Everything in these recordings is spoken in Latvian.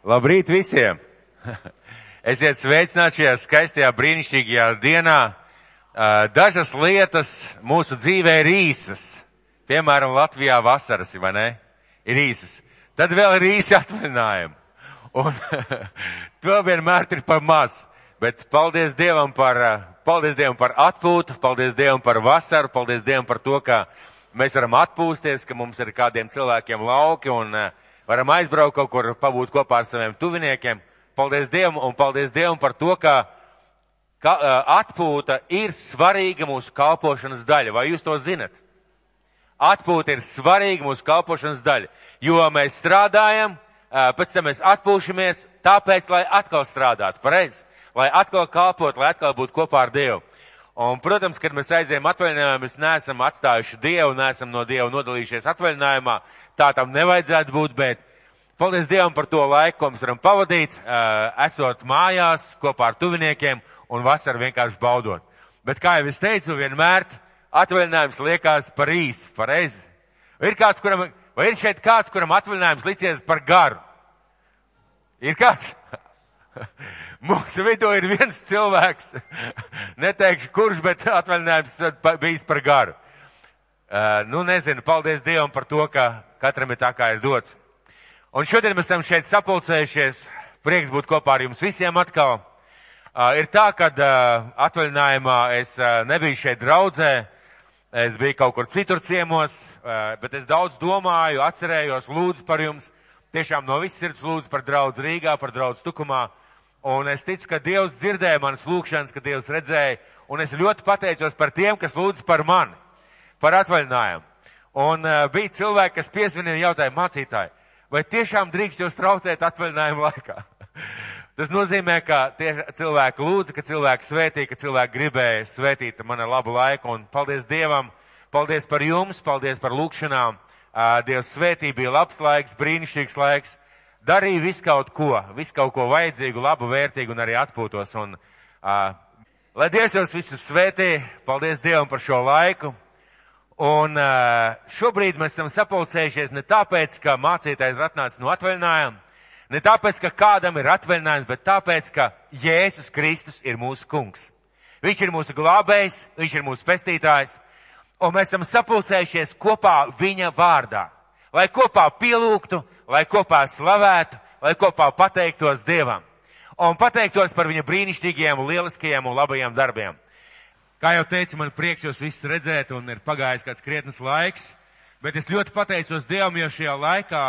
Labrīt visiem! Esiet sveicināti šajā skaistajā brīnišķīgajā dienā. Dažas lietas mūsu dzīvē ir īsas. Piemēram, Latvijā vasaras, vai ne? Ir īsas. Tad vēl ir īsi atvaļinājumi. Un to vienmēr ir par maz. Bet paldies Dievam par, paldies Dievam par atpūtu, paldies Dievam par vasaru, paldies Dievam par to, ka mēs varam atpūsties, ka mums ir kādiem cilvēkiem lauki un uh, varam aizbraukt kaut kur, pabūt kopā ar saviem tuviniekiem. Paldies Dievam un paldies Dievam par to, ka, ka atpūta ir svarīga mūsu kalpošanas daļa. Vai jūs to zinat? Atpūta ir svarīga mūsu kalpošanas daļa, jo mēs strādājam, pēc tam mēs atpūšamies, tāpēc, lai atkal strādātu, pareizi, lai atkal kalpot, lai atkal būtu kopā ar Dievu. Un, protams, kad mēs aizējām atvaļinājumā, mēs neesam atstājuši Dievu, neesam no Dieva nodalījušies atvaļinājumā, tā tam nevajadzētu būt, bet paldies Dievam par to laiku, ko mēs varam pavadīt, esot mājās kopā ar tuviniekiem un vasaru vienkārši baudot. Bet, kā jau es teicu, vienmēr atvaļinājums liekas par īsu, pareizi. Ir kāds, kuram, vai ir šeit kāds, kuram atvaļinājums licies par garu? Ir kāds? Mūsu vidū ir viens cilvēks, neteikšu kurš, bet atvaļinājums bijis par garu. Uh, nu, nezinu, paldies Dievam par to, ka katram ir tā kā ir dots. Un šodien mēs esam šeit sapulcējušies. Prieks būt kopā ar jums visiem atkal. Uh, ir tā, ka uh, atvaļinājumā es uh, nebiju šeit draudzē, es biju kaut kur citur ciemos, uh, bet es daudz domāju, atcerējos, lūdzu par jums. Tiešām no visas sirds lūdzu par draudz Rīgā, par draudz Tukumā. Un es ticu, ka Dievs dzirdēja manas lūgšanas, ka Dievs redzēja. Un es ļoti pateicos par tiem, kas lūdz par mani par atvaļinājumu. Un uh, bija cilvēki, kas piesvinīja jautājumu mācītāji, vai tiešām drīkst jūs traucēt atvaļinājumu laikā? Tas nozīmē, ka tie cilvēki lūdza, ka cilvēki svētīja, ka cilvēki gribēja svētīt man ar labu laiku. Un paldies Dievam, paldies par jums, paldies par lūkšanām. Uh, Dievs svētī bija labs laiks, brīnišķīgs laiks. Darīja visu kaut ko, visu kaut ko vajadzīgu, labu, vērtīgu un arī atpūtos. Un, uh, lai Dievs jūs visus svētī, paldies Dievam par šo laiku. Un šobrīd mēs esam sapulcējušies ne tāpēc, ka mācītājs ir atnācis no atvaļinājuma, ne tāpēc, ka kādam ir atvaļinājums, bet tāpēc, ka Jēzus Kristus ir mūsu kungs. Viņš ir mūsu glābējs, viņš ir mūsu pestītājs, un mēs esam sapulcējušies kopā viņa vārdā, lai kopā pielūgtu, lai kopā slavētu, lai kopā pateiktos Dievam un pateiktos par viņa brīnišķīgajiem, lieliskajiem un labajiem darbiem. Kā jau teicu, man prieks jūs visus redzēt un ir pagājis kāds krietnes laiks, bet es ļoti pateicos Dievam, jo šajā laikā,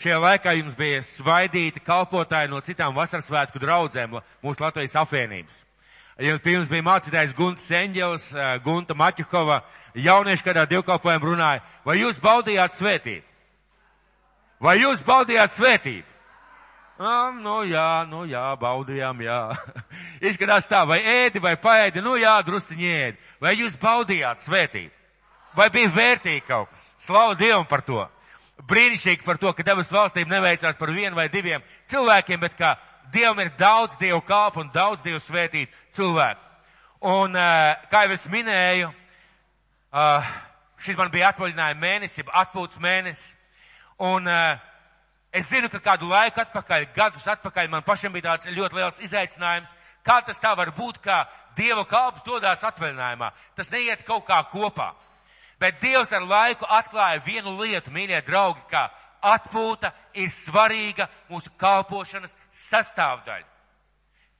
šajā laikā jums bija svaidīti kalpotāji no citām vasarasvētku draudzēm mūsu Latvijas apvienības. Jums pirms bija mācītājs Gunta Senģels, eh, Gunta Maķuhova, jaunieši kādā divkalpojumā runāja, vai jūs baudījāt svētību? Vai jūs baudījāt svētību? Ah, nu jā, nu jā, baudījām, jā. Izskatās tā, vai ēdi, vai paēdi, nu jā, drusciņi ēdi. Vai jūs baudījāt svētību? Vai bija vērtīgi kaut kas? Slavu Dievam par to. Brīnišķīgi par to, ka debes valstība neveicās par vienu vai diviem cilvēkiem, bet kā Dievam ir daudz Dievu kalpu un daudz Dievu svētīt cilvēku. Un, kā jau es minēju, šis man bija atvaļinājuma mēnesis, atpūtas mēnesis. Un uh, Es zinu, ka kādu laiku atpakaļ, gadus atpakaļ, man pašam bija tāds ļoti liels izaicinājums, kā tas tā var būt, ka Dieva kalps dodās atvaļinājumā. Tas neiet kaut kā kopā. Bet Dievs ar laiku atklāja vienu lietu, mīļie draugi, ka atpūta ir svarīga mūsu kalpošanas sastāvdaļa.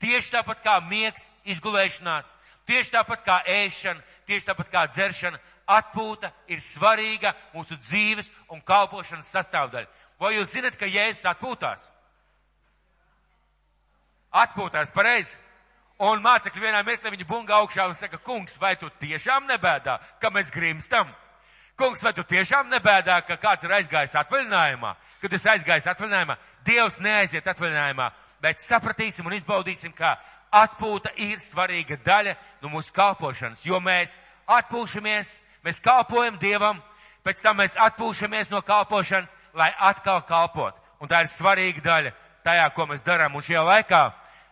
Tieši tāpat kā miegs, izgulēšanās, tieši tāpat kā ēšana, tieši tāpat kā dzeršana, atpūta ir svarīga mūsu dzīves un kalpošanas sastāvdaļa. Vai jūs zinat, ka Jēzus atpūtās? Atpūtās pareizi. Un mācekļi vienā mirklī viņa bunga augšā un saka, kungs, vai tu tiešām nebēdā, ka mēs grimstam? Kungs, vai tu tiešām nebēdā, ka kāds ir aizgājis atvaļinājumā? Kad es aizgāju atvaļinājumā, Dievs neaiziet atvaļinājumā, bet sapratīsim un izbaudīsim, ka atpūta ir svarīga daļa no mūsu kalpošanas, jo mēs atpūšamies, mēs kalpojam Dievam, pēc tam mēs atpūšamies no kalpošanas, lai atkal kalpot. Un tā ir svarīga daļa tajā, ko mēs darām. Un šajā laikā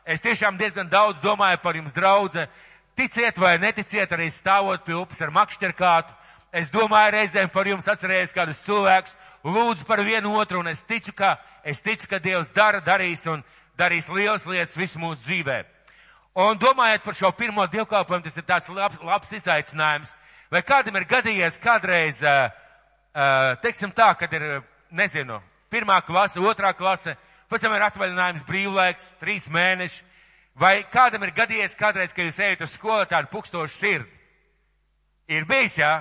es tiešām diezgan daudz domāju par jums, draudze. Ticiet vai neticiet, arī stāvot pie upes ar makšķerkātu. Es domāju reizēm par jums, atcerējies kādus cilvēkus, lūdzu par vienu otru, un es ticu, ka es ticu, ka Dievs dara, darīs un darīs lielas lietas visu mūsu dzīvē. Un domājot par šo pirmo dievkalpojumu, tas ir tāds labs, labs izaicinājums. Vai kādam ir gadījies kādreiz, teiksim tā, kad ir, nezinu, pirmā klase, otrā klase, pēc tam ir atvaļinājums brīvlaiks, trīs mēneši, vai kādam ir gadījies kādreiz, ka jūs ejat uz skolu tādu pukstošu sirdi? Ir bijis, jā?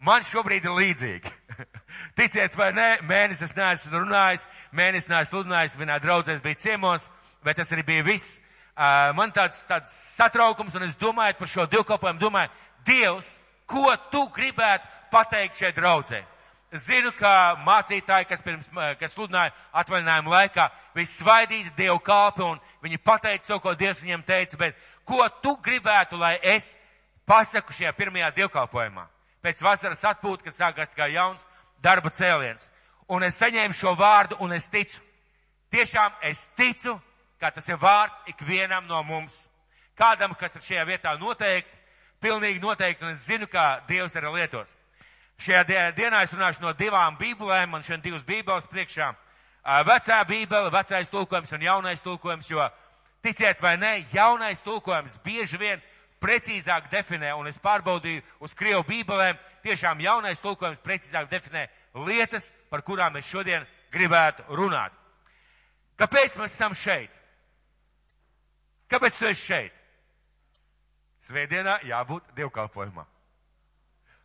Man šobrīd ir līdzīgi. Ticiet vai nē, mēnesis es neesmu runājis, mēnesis neesmu sludinājis, vienā draudzēs bija ciemos, bet tas arī bija viss. Man tāds, tāds satraukums, un es domāju par šo divkopojumu, domāju, Dievs, ko tu gribētu pateikt šai draudzē? Zinu, ka mācītāji, kas pirms, kas sludināja atvaļinājumu laikā, viņi svaidīja Dievu kalpi un viņi pateica to, ko Dievs viņiem teica, bet ko tu gribētu, lai es pasaku šajā pirmajā dievkalpojumā? Pēc vasaras atpūta, kad sākās kā jauns darba cēliens. Un es saņēmu šo vārdu un es ticu. Tiešām es ticu, ka tas ir vārds ikvienam no mums. Kādam, kas ir šajā vietā noteikti, pilnīgi noteikti, un es zinu, kā Dievs arī lietos. Šajā dienā es runāšu no divām bībelēm, man šodien divas bībeles priekšā. Vecā bībele, vecais tulkojums un jaunais tulkojums, jo ticiet vai nē, jaunais tulkojums bieži vien precīzāk definē, un es pārbaudīju uz Krievu bībelēm, tiešām jaunais tulkojums precīzāk definē lietas, par kurām es šodien gribētu runāt. Kāpēc mēs esam šeit? Kāpēc tu esi šeit? Svētdienā jābūt dievkalpojumā.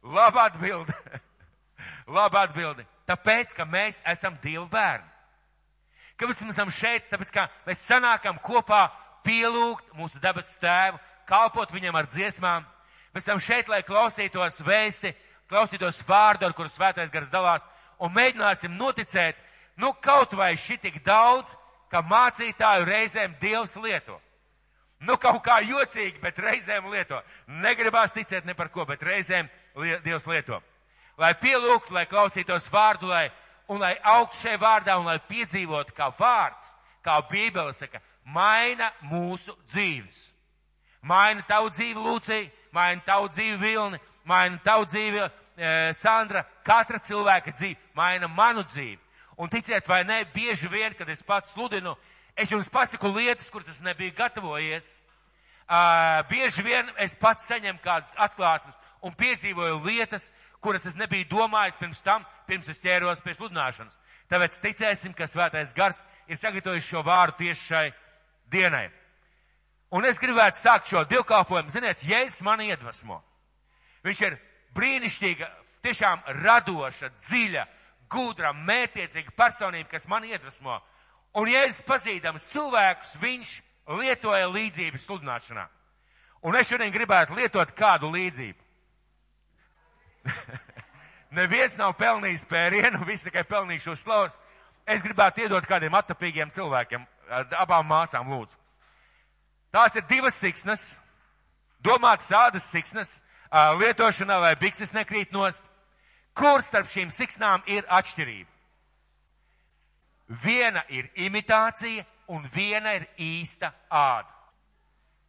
Laba atbilde. Laba atbilde. Tāpēc, ka mēs esam Dieva bērni. Kāpēc mēs esam šeit? Tāpēc, ka mēs sanākam kopā pielūgt mūsu dabas tēvu, kalpot viņam ar dziesmām. Mēs esam šeit, lai klausītos vēsti, klausītos vārdu, ar kuru svētais gars dalās, un mēģināsim noticēt, nu kaut vai šitik daudz, ka mācītāju reizēm Dievs lieto. Nu kaut kā jocīgi, bet reizēm lieto. Negribās ticēt ne par ko, bet reizēm Dievs lieto. Lai pielūgtu, lai klausītos vārdu, lai, un lai augtu šajā vārdā, un lai piedzīvotu kā vārds, kā Bībele saka, maina mūsu dzīves. Maina tavu dzīvi, Lūcija, maina tavu dzīvi, Vilni, maina tavu dzīvi, e, Sandra, katra cilvēka dzīve, maina manu dzīvi. Un ticiet vai nē, bieži vien, kad es pats sludinu, es jums pasaku lietas, kuras es nebiju gatavojies. Uh, bieži vien es pats saņemu kādas atklāsmes, un piedzīvoju lietas, kuras es nebiju domājis pirms tam, pirms es ķēros pie sludināšanas. Tāpēc ticēsim, ka svētais gars ir sagatavojis šo vārdu tieši šai dienai. Un es gribētu sākt šo divkāpojumu. Ziniet, Jēzus mani iedvesmo. Viņš ir brīnišķīga, tiešām radoša, dziļa, gudra, mērtiecīga personība, kas mani iedvesmo. Un Jēzus pazīdams cilvēkus, viņš lietoja līdzības sludināšanā. Un es šodien gribētu lietot kādu līdzību. Neviens nav pelnījis pērienu, visi tikai pelnījuši uz slavas. Es gribētu iedot kādiem attapīgiem cilvēkiem, abām māsām lūdzu. Tās ir divas siksnas, domātas ādas siksnas, lietošanā, lai bikses nekrīt nost. Kur starp šīm siksnām ir atšķirība? Viena ir imitācija un viena ir īsta āda.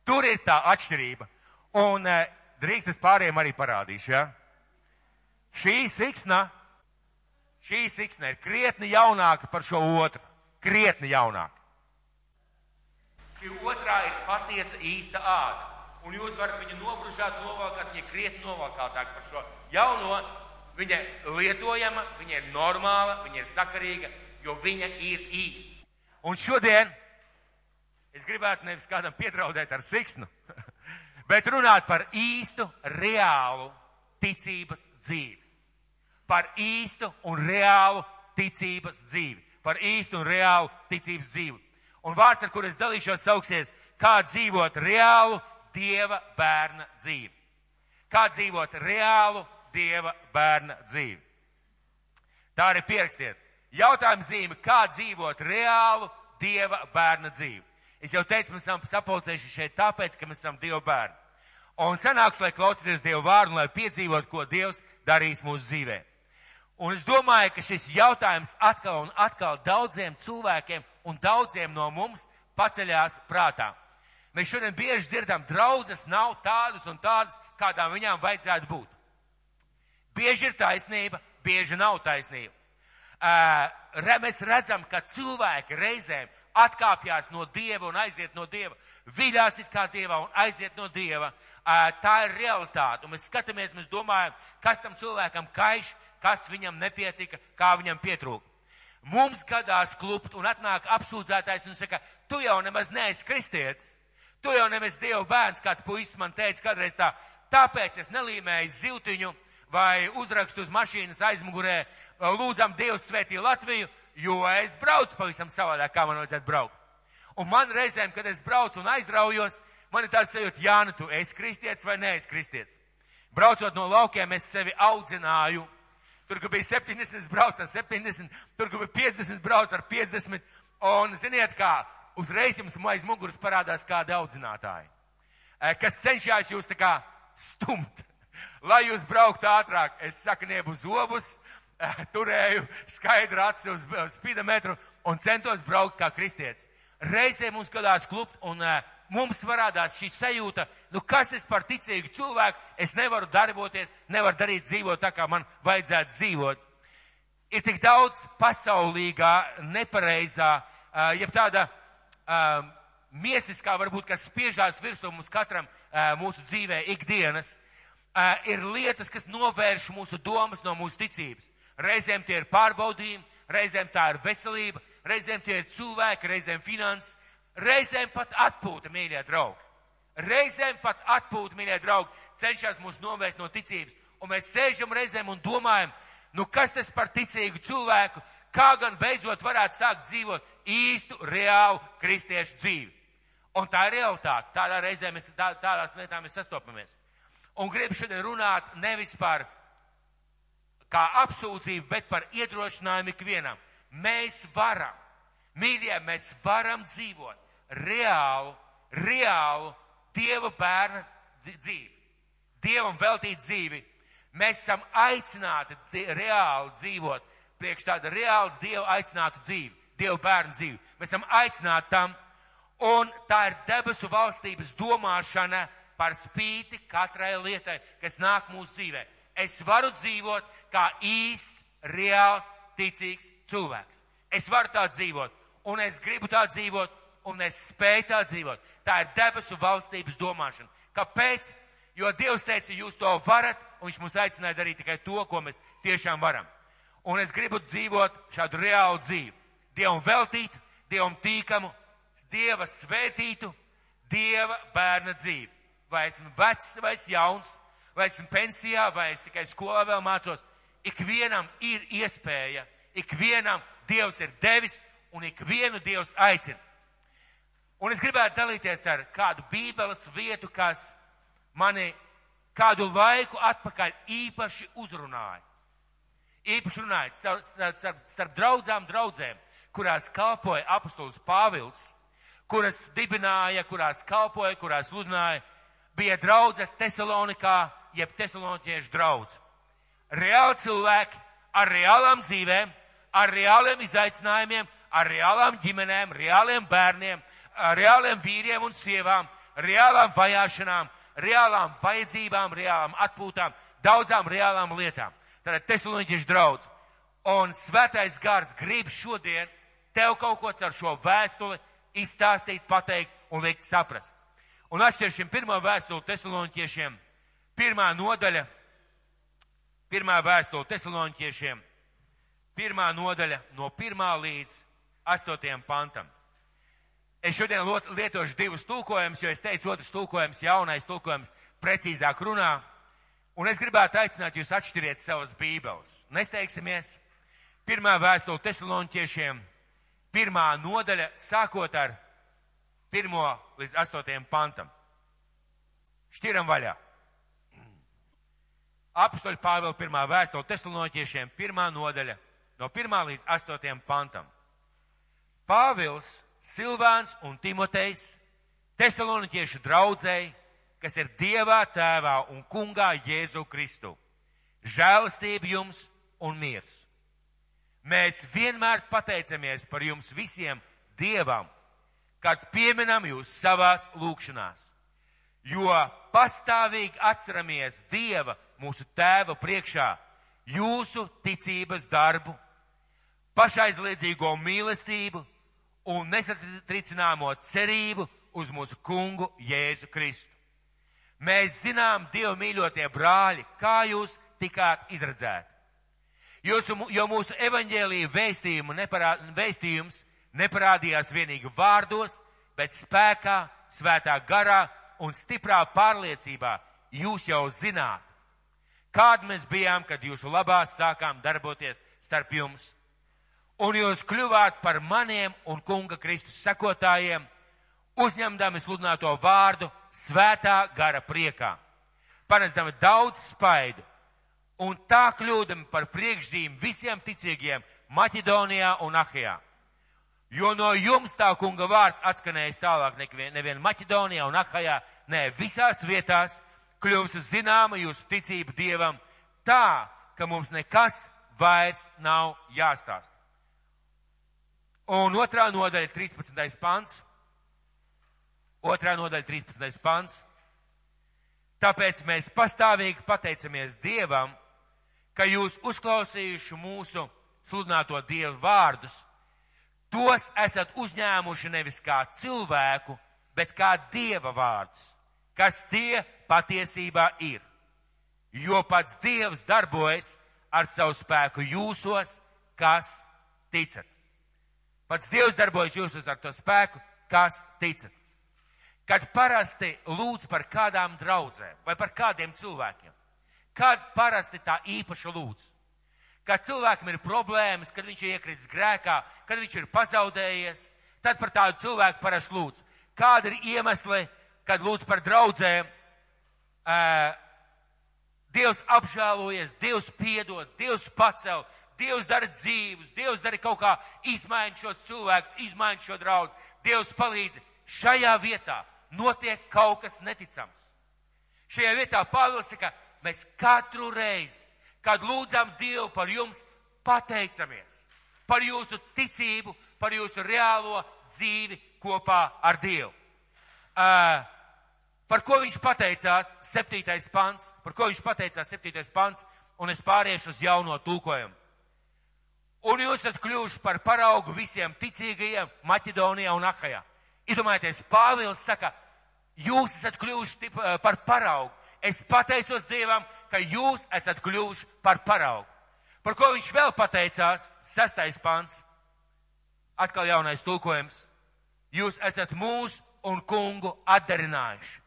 Tur ir tā atšķirība. Un drīkst es pārējiem arī parādīšu, ja? Šī siksna, šī siksna ir krietni jaunāka par šo otru. Krietni jaunāka. Šī otrā ir patiesa īsta āda. Un jūs varat viņu nobružāt, novalkāt, viņa krietni novalkātāk par šo jauno. Viņa lietojama, viņa ir normāla, viņa ir sakarīga, jo viņa ir īsta. Un šodien es gribētu nevis kādam piedraudēt ar siksnu, bet runāt par īstu, reālu ticības dzīvi. Par īstu un reālu ticības dzīvi. Par īstu un reālu ticības dzīvi. Un vārds, ar kur es dalīšos, sauksies, kā dzīvot reālu Dieva bērna dzīvi. Kā dzīvot reālu Dieva bērna dzīvi. Tā arī pierakstiet. Jautājums zīme, kā dzīvot reālu Dieva bērna dzīvi. Es jau teicu, mēs esam sapulcējuši šeit tāpēc, ka mēs esam Dieva bērni. Un sanāks, lai klausīties Dievu vārdu, lai piedzīvot, ko Dievs darīs mūsu dzīvē. Un es domāju, ka šis jautājums atkal un atkal daudziem cilvēkiem un daudziem no mums paceļās prātā. Mēs šodien bieži dzirdam, draudzes nav tādas un tādas, kādām viņām vajadzētu būt. Bieži ir taisnība, bieži nav taisnība. Mēs redzam, ka cilvēki reizēm atkāpjas no Dieva un aiziet no Dieva, viļās it kā Dievā un aiziet no Dieva. Tā ir realitāte. Un mēs skatāmies, mēs domājam, kas tam cilvēkam kaiš, kas viņam nepietika, kā viņam pietrūka. Mums gadās klupt un atnāk apsūdzētājs un saka, tu jau nemaz neesi kristietis. Tu jau nemaz Dieva bērns, kāds puisis man teica kādreiz tā, tāpēc es nelīmēju ziltiņu vai uzrakstu uz mašīnas aizmugurē, lūdzam Dievu svētī Latviju, jo es braucu pavisam savādāk, kā man vajadzētu braukt. Un man reizēm, kad es braucu un aizraujos, man ir tāds sajūta, jā, nu tu esi kristietis vai neesi kristietis. Braucot no laukiem, es sevi audzināju. Tur, kur bija 70, es braucu ar 70, tur, kur bija 50, braucu ar 50. Un ziniet kā, uzreiz jums aiz muguras parādās kādi audzinātāji, kas cenšas jūs tā kā stumt, lai jūs brauktu ātrāk. Es saku, nebu zobus, turēju skaidru acu uz, uz spidometru un centos braukt kā kristietis. Reizē mums gadās klupt un uh, mums parādās šī sajūta, nu kas es par ticīgu cilvēku, es nevaru darboties, nevaru darīt dzīvot tā, kā man vajadzētu dzīvot. Ir tik daudz pasaulīgā, nepareizā, uh, jeb tāda uh, miesiskā varbūt, kas spiežās virsū mums katram uh, mūsu dzīvē ikdienas, uh, ir lietas, kas novērš mūsu domas no mūsu ticības. Reizēm tie ir pārbaudījumi, reizēm tā ir veselība, reizēm tie ir cilvēki, reizēm finanses, reizēm pat atpūta, mīļie draugi. Reizēm pat atpūta, mīļie draugi, cenšas mūs novērst no ticības. Un mēs sēžam reizēm un domājam, nu kas tas par ticīgu cilvēku, kā gan beidzot varētu sākt dzīvot īstu, reālu kristiešu dzīvi. Un tā ir realitāte. Tādā reizē mēs tā, tādās lietām mēs sastopamies. Un gribu šodien runāt nevis par kā apsūdzību, bet par iedrošinājumu ikvienam. Mēs varam, mīļie, mēs varam dzīvot reālu, reālu Dieva bērna dzīvi. Dievam veltīt dzīvi. Mēs esam aicināti reāli dzīvot priekš tāda reāls Dieva aicinātu dzīvi, Dieva bērnu dzīvi. Mēs esam aicināti tam, un tā ir debesu valstības domāšana par spīti katrai lietai, kas nāk mūsu dzīvē. Es varu dzīvot kā īsts, reāls, ticīgs cilvēks. Es varu tā dzīvot, un es gribu tā dzīvot, un es spēju tā dzīvot. Tā ir debesu valstības domāšana. Kāpēc? Jo Dievs teica, jūs to varat, un Viņš mūs aicināja darīt tikai to, ko mēs tiešām varam. Un es gribu dzīvot šādu reālu dzīvi. Dievam veltītu, Dievam tīkamu, Dieva svētītu, Dieva bērna dzīvi. Vai esmu vecs vai es jauns, vai esmu pensijā, vai es tikai skolā vēl mācos. Ikvienam ir iespēja, ikvienam Dievs ir devis un ikvienu Dievs aicina. Un es gribētu dalīties ar kādu bībeles vietu, kas mani kādu laiku atpakaļ īpaši uzrunāja. Īpaši runājot starp, starp, starp draudzām draudzēm, kurās kalpoja apustulis Pāvils, kuras dibināja, kurās kalpoja, kurās sludināja, bija draudze Tesalonikā, jeb Tesaloniķiešu draudz. Reāli cilvēki ar reālām dzīvēm, ar reāliem izaicinājumiem, ar reālām ģimenēm, reāliem bērniem, reāliem vīriem un sievām, reālām vajāšanām, reālām vajadzībām, reālām atpūtām, daudzām reālām lietām. Tātad Tesaloniķiešu draudz. Un svētais gars grib šodien tev kaut ko ar šo vēstuli izstāstīt, pateikt un liekt saprast. Un atšķiršiem pirmo vēstuli Tesaloniķiešiem, pirmā nodaļa, pirmā vēstule Tesaloniķiešiem, pirmā nodaļa no pirmā līdz astotajam pantam. Es šodien lietošu divus tulkojumus, jo es teicu, otrs tulkojums, jaunais tulkojums, precīzāk runā. Un es gribētu aicināt jūs atšķiriet savas bībeles. Nesteigsimies. Pirmā vēstule Tesaloniķiešiem, pirmā nodaļa, sākot ar pirmo līdz astotajam pantam. Šķiram vaļā. Apstoļu Pāvila pirmā vēstule Tesaloniķiešiem, pirmā nodaļa, no pirmā līdz astotajam pantam. Pāvils Silvāns un Timotejs, Tesaloniķiešu draudzēji, kas ir Dievā, Tēvā un Kungā Jēzu Kristu. Žēlastība jums un miers. Mēs vienmēr pateicamies par jums visiem Dievam, kad pieminam jūs savās lūkšanās, jo pastāvīgi atceramies Dieva, mūsu Tēva priekšā, jūsu ticības darbu, pašaizliedzīgo mīlestību un nesatricināmo cerību uz mūsu kungu Jēzu Kristu. Mēs zinām, Dievu mīļotie brāļi, kā jūs tikāt izredzēti. Jūsu, jo mūsu evaņģēlīja neparā, vēstījums neparādījās vienīgi vārdos, bet spēkā, svētā garā un stiprā pārliecībā jūs jau zināt, kādi mēs bijām, kad jūsu labā sākām darboties starp jums. Un jūs kļuvāt par maniem un kunga Kristus sekotājiem, uzņemdami sludināto vārdu svētā gara priekā, panesdami daudz spaidu un tā kļūdami par priekšzīmi visiem ticīgiem Maķedonijā un Ahijā. Jo no jums tā kunga vārds atskanējis tālāk nevien, nevien Maķedonijā un Ahajā, nē, visās vietās kļūst zināma jūsu ticība Dievam tā, ka mums nekas vairs nav jāstāst. Un otrā nodaļa, 13. pants. Otrā nodaļa, 13. pants. Tāpēc mēs pastāvīgi pateicamies Dievam, ka jūs uzklausījuši mūsu sludināto Dievu vārdus, tos esat uzņēmuši nevis kā cilvēku, bet kā Dieva vārdus, kas tie patiesībā ir. Jo pats Dievs darbojas ar savu spēku jūsos, kas ticat. Pats Dievs darbojas jūsos ar to spēku, kas ticat. Kad parasti lūdz par kādām draudzēm vai par kādiem cilvēkiem, kad parasti tā īpaši lūdz. Kad cilvēkam ir problēmas, kad viņš ir iekritis grēkā, kad viņš ir pazaudējies, tad par tādu cilvēku parasti lūdz. Kāda ir iemesli, kad lūdz par draudzēm? Uh, Dievs apžēlojies, Dievs piedod, Dievs pacel, Dievs dara dzīves, Dievs dara kaut kā izmaina šos cilvēkus, izmaina šo draugu, Dievs palīdz. Šajā vietā notiek kaut kas neticams. Šajā vietā Pāvils saka, mēs katru reizi, kad lūdzam Dievu par jums, pateicamies par jūsu ticību, par jūsu reālo dzīvi kopā ar Dievu. Uh, par ko viņš pateicās, septītais pants, par ko viņš pateicās, septītais pants, un es pāriešu uz jauno tulkojumu. Un jūs esat kļuvuši par paraugu visiem ticīgajiem Maķedonijā un Ahajā. Iedomājieties, Pāvils saka, jūs esat kļuvuši eh, par paraugu. Es pateicos Dievam, ka jūs esat kļuvuši par paraugu. Par ko viņš vēl pateicās? Sestais pants. Atkal jaunais tulkojums. Jūs esat mūsu un kungu atdarinājuši.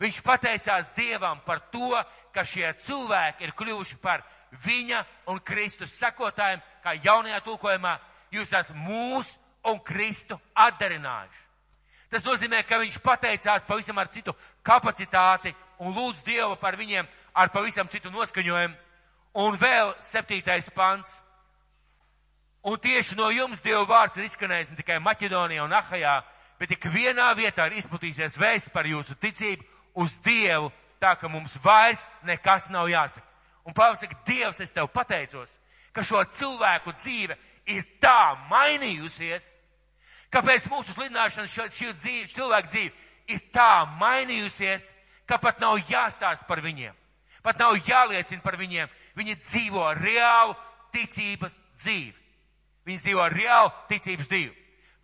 Viņš pateicās Dievam par to, ka šie cilvēki ir kļuvuši par viņa un Kristus sekotājiem, kā jaunajā tulkojumā, jūs esat mūsu un Kristu atdarinājuši. Tas nozīmē, ka viņš pateicās pavisam ar citu kapacitāti un lūdz Dievu par viņiem ar pavisam citu noskaņojumu. Un vēl septītais pants. Un tieši no jums Dieva vārds ir izskanējis ne tikai Maķedonijā un Ahajā, bet ik vienā vietā ir izplatīsies vēsts par jūsu ticību uz Dievu, tā ka mums vairs nekas nav jāsaka. Un Pāvils saka, Dievs, es tev pateicos, ka šo cilvēku dzīve ir tā mainījusies, Kāpēc mūsu slidināšana šo, šī dzīve, cilvēku dzīve ir tā mainījusies, ka pat nav jāstāst par viņiem. Pat nav jāliecina par viņiem. Viņi dzīvo reālu ticības dzīvi. Viņi dzīvo reālu ticības dzīvi.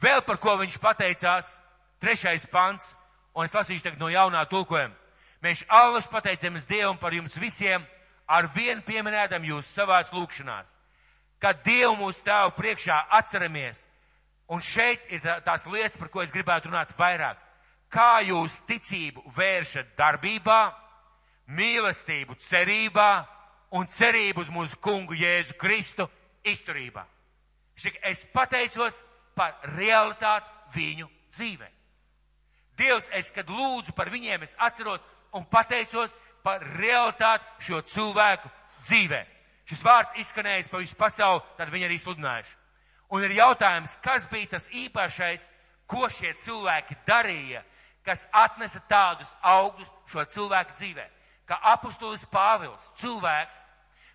Vēl par ko viņš pateicās, trešais pants, un es lasīšu tagad no jaunā tulkojuma. Mēs alus pateicamies Dievam par jums visiem, ar vienu pieminētam jūs savās lūkšanās. Kad Dievu mūsu tēvu priekšā atceramies, Un šeit ir tās lietas, par ko es gribētu runāt vairāk. Kā jūs ticību vēršat darbībā, mīlestību cerībā un cerību uz mūsu kungu Jēzu Kristu izturībā. Es pateicos par realitāti viņu dzīvē. Dievs, es, kad lūdzu par viņiem, es atceros un pateicos par realitāti šo cilvēku dzīvē. Šis vārds izskanējis pa visu pasauli, tad viņi arī sludinājuši. Un ir jautājums, kas bija tas īpašais, ko šie cilvēki darīja, kas atnesa tādus augļus šo cilvēku dzīvē. Kā apustulis Pāvils, cilvēks,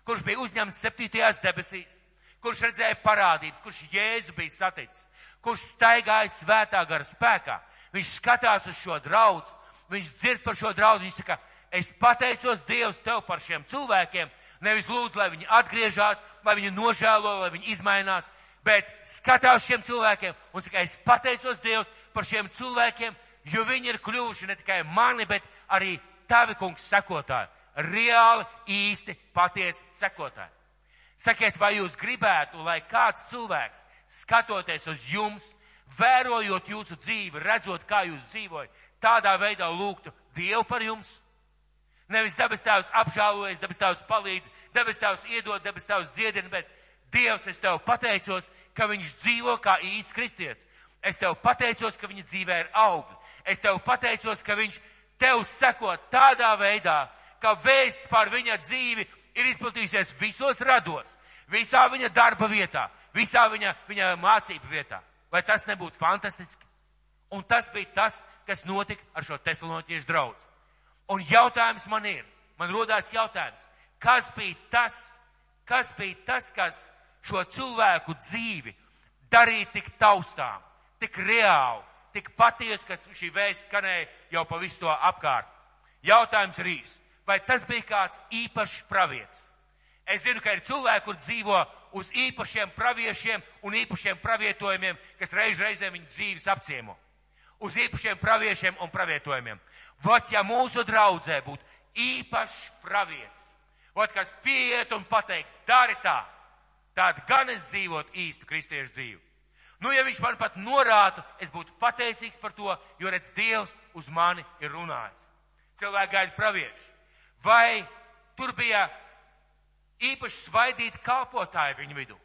kurš bija uzņemts septītajās debesīs, kurš redzēja parādības, kurš Jēzu bija saticis, kurš staigāja svētā gara spēkā. Viņš skatās uz šo draudz, viņš dzird par šo draudz, viņš saka, es pateicos Dievs tev par šiem cilvēkiem, nevis lūdzu, lai viņi atgriežās, lai viņi nožēlo, lai viņi izmainās, bet skatās šiem cilvēkiem un saka, es pateicos Dievs par šiem cilvēkiem, jo viņi ir kļuvuši ne tikai mani, bet arī tavi kungs sekotāji. Reāli, īsti, patiesi sekotāji. Sakiet, vai jūs gribētu, lai kāds cilvēks, skatoties uz jums, vērojot jūsu dzīvi, redzot, kā jūs dzīvojat, tādā veidā lūgtu Dievu par jums? Nevis debes tēvs apžēlojas, debes tēvs palīdz, debes tēvs iedod, debes tēvs dziedina, bet Dievs, es tev pateicos, ka viņš dzīvo kā īsts kristietis. Es tev pateicos, ka viņa dzīvē ir augļi. Es tev pateicos, ka viņš tev seko tādā veidā, ka vēsts par viņa dzīvi ir izplatījusies visos rados, visā viņa darba vietā, visā viņa, viņa mācību vietā. Vai tas nebūtu fantastiski? Un tas bija tas, kas notika ar šo tesaloniķiešu draudz. Un jautājums man ir, man rodās jautājums, kas bija tas, kas bija tas, kas šo cilvēku dzīvi darīja tik taustām, tik reāli, tik patiesi, ka šī vēsts skanēja jau pa visu to apkārt. Jautājums ir īsts. Vai tas bija kāds īpašs pravietis? Es zinu, ka ir cilvēki, kur dzīvo uz īpašiem praviešiem un īpašiem pravietojumiem, kas reiz reizē viņu dzīves apciemo. Uz īpašiem praviešiem un pravietojumiem. Vat, ja mūsu draudzē būtu īpašs pravietis, vat, kas pieiet un pateikt, dari tā, tad gan es dzīvotu īstu kristiešu dzīvi. Nu, ja viņš man pat norātu, es būtu pateicīgs par to, jo redz Dievs uz mani ir runājis. Cilvēki gaida pravieši. Vai tur bija īpaši svaidīti kalpotāji viņu vidū?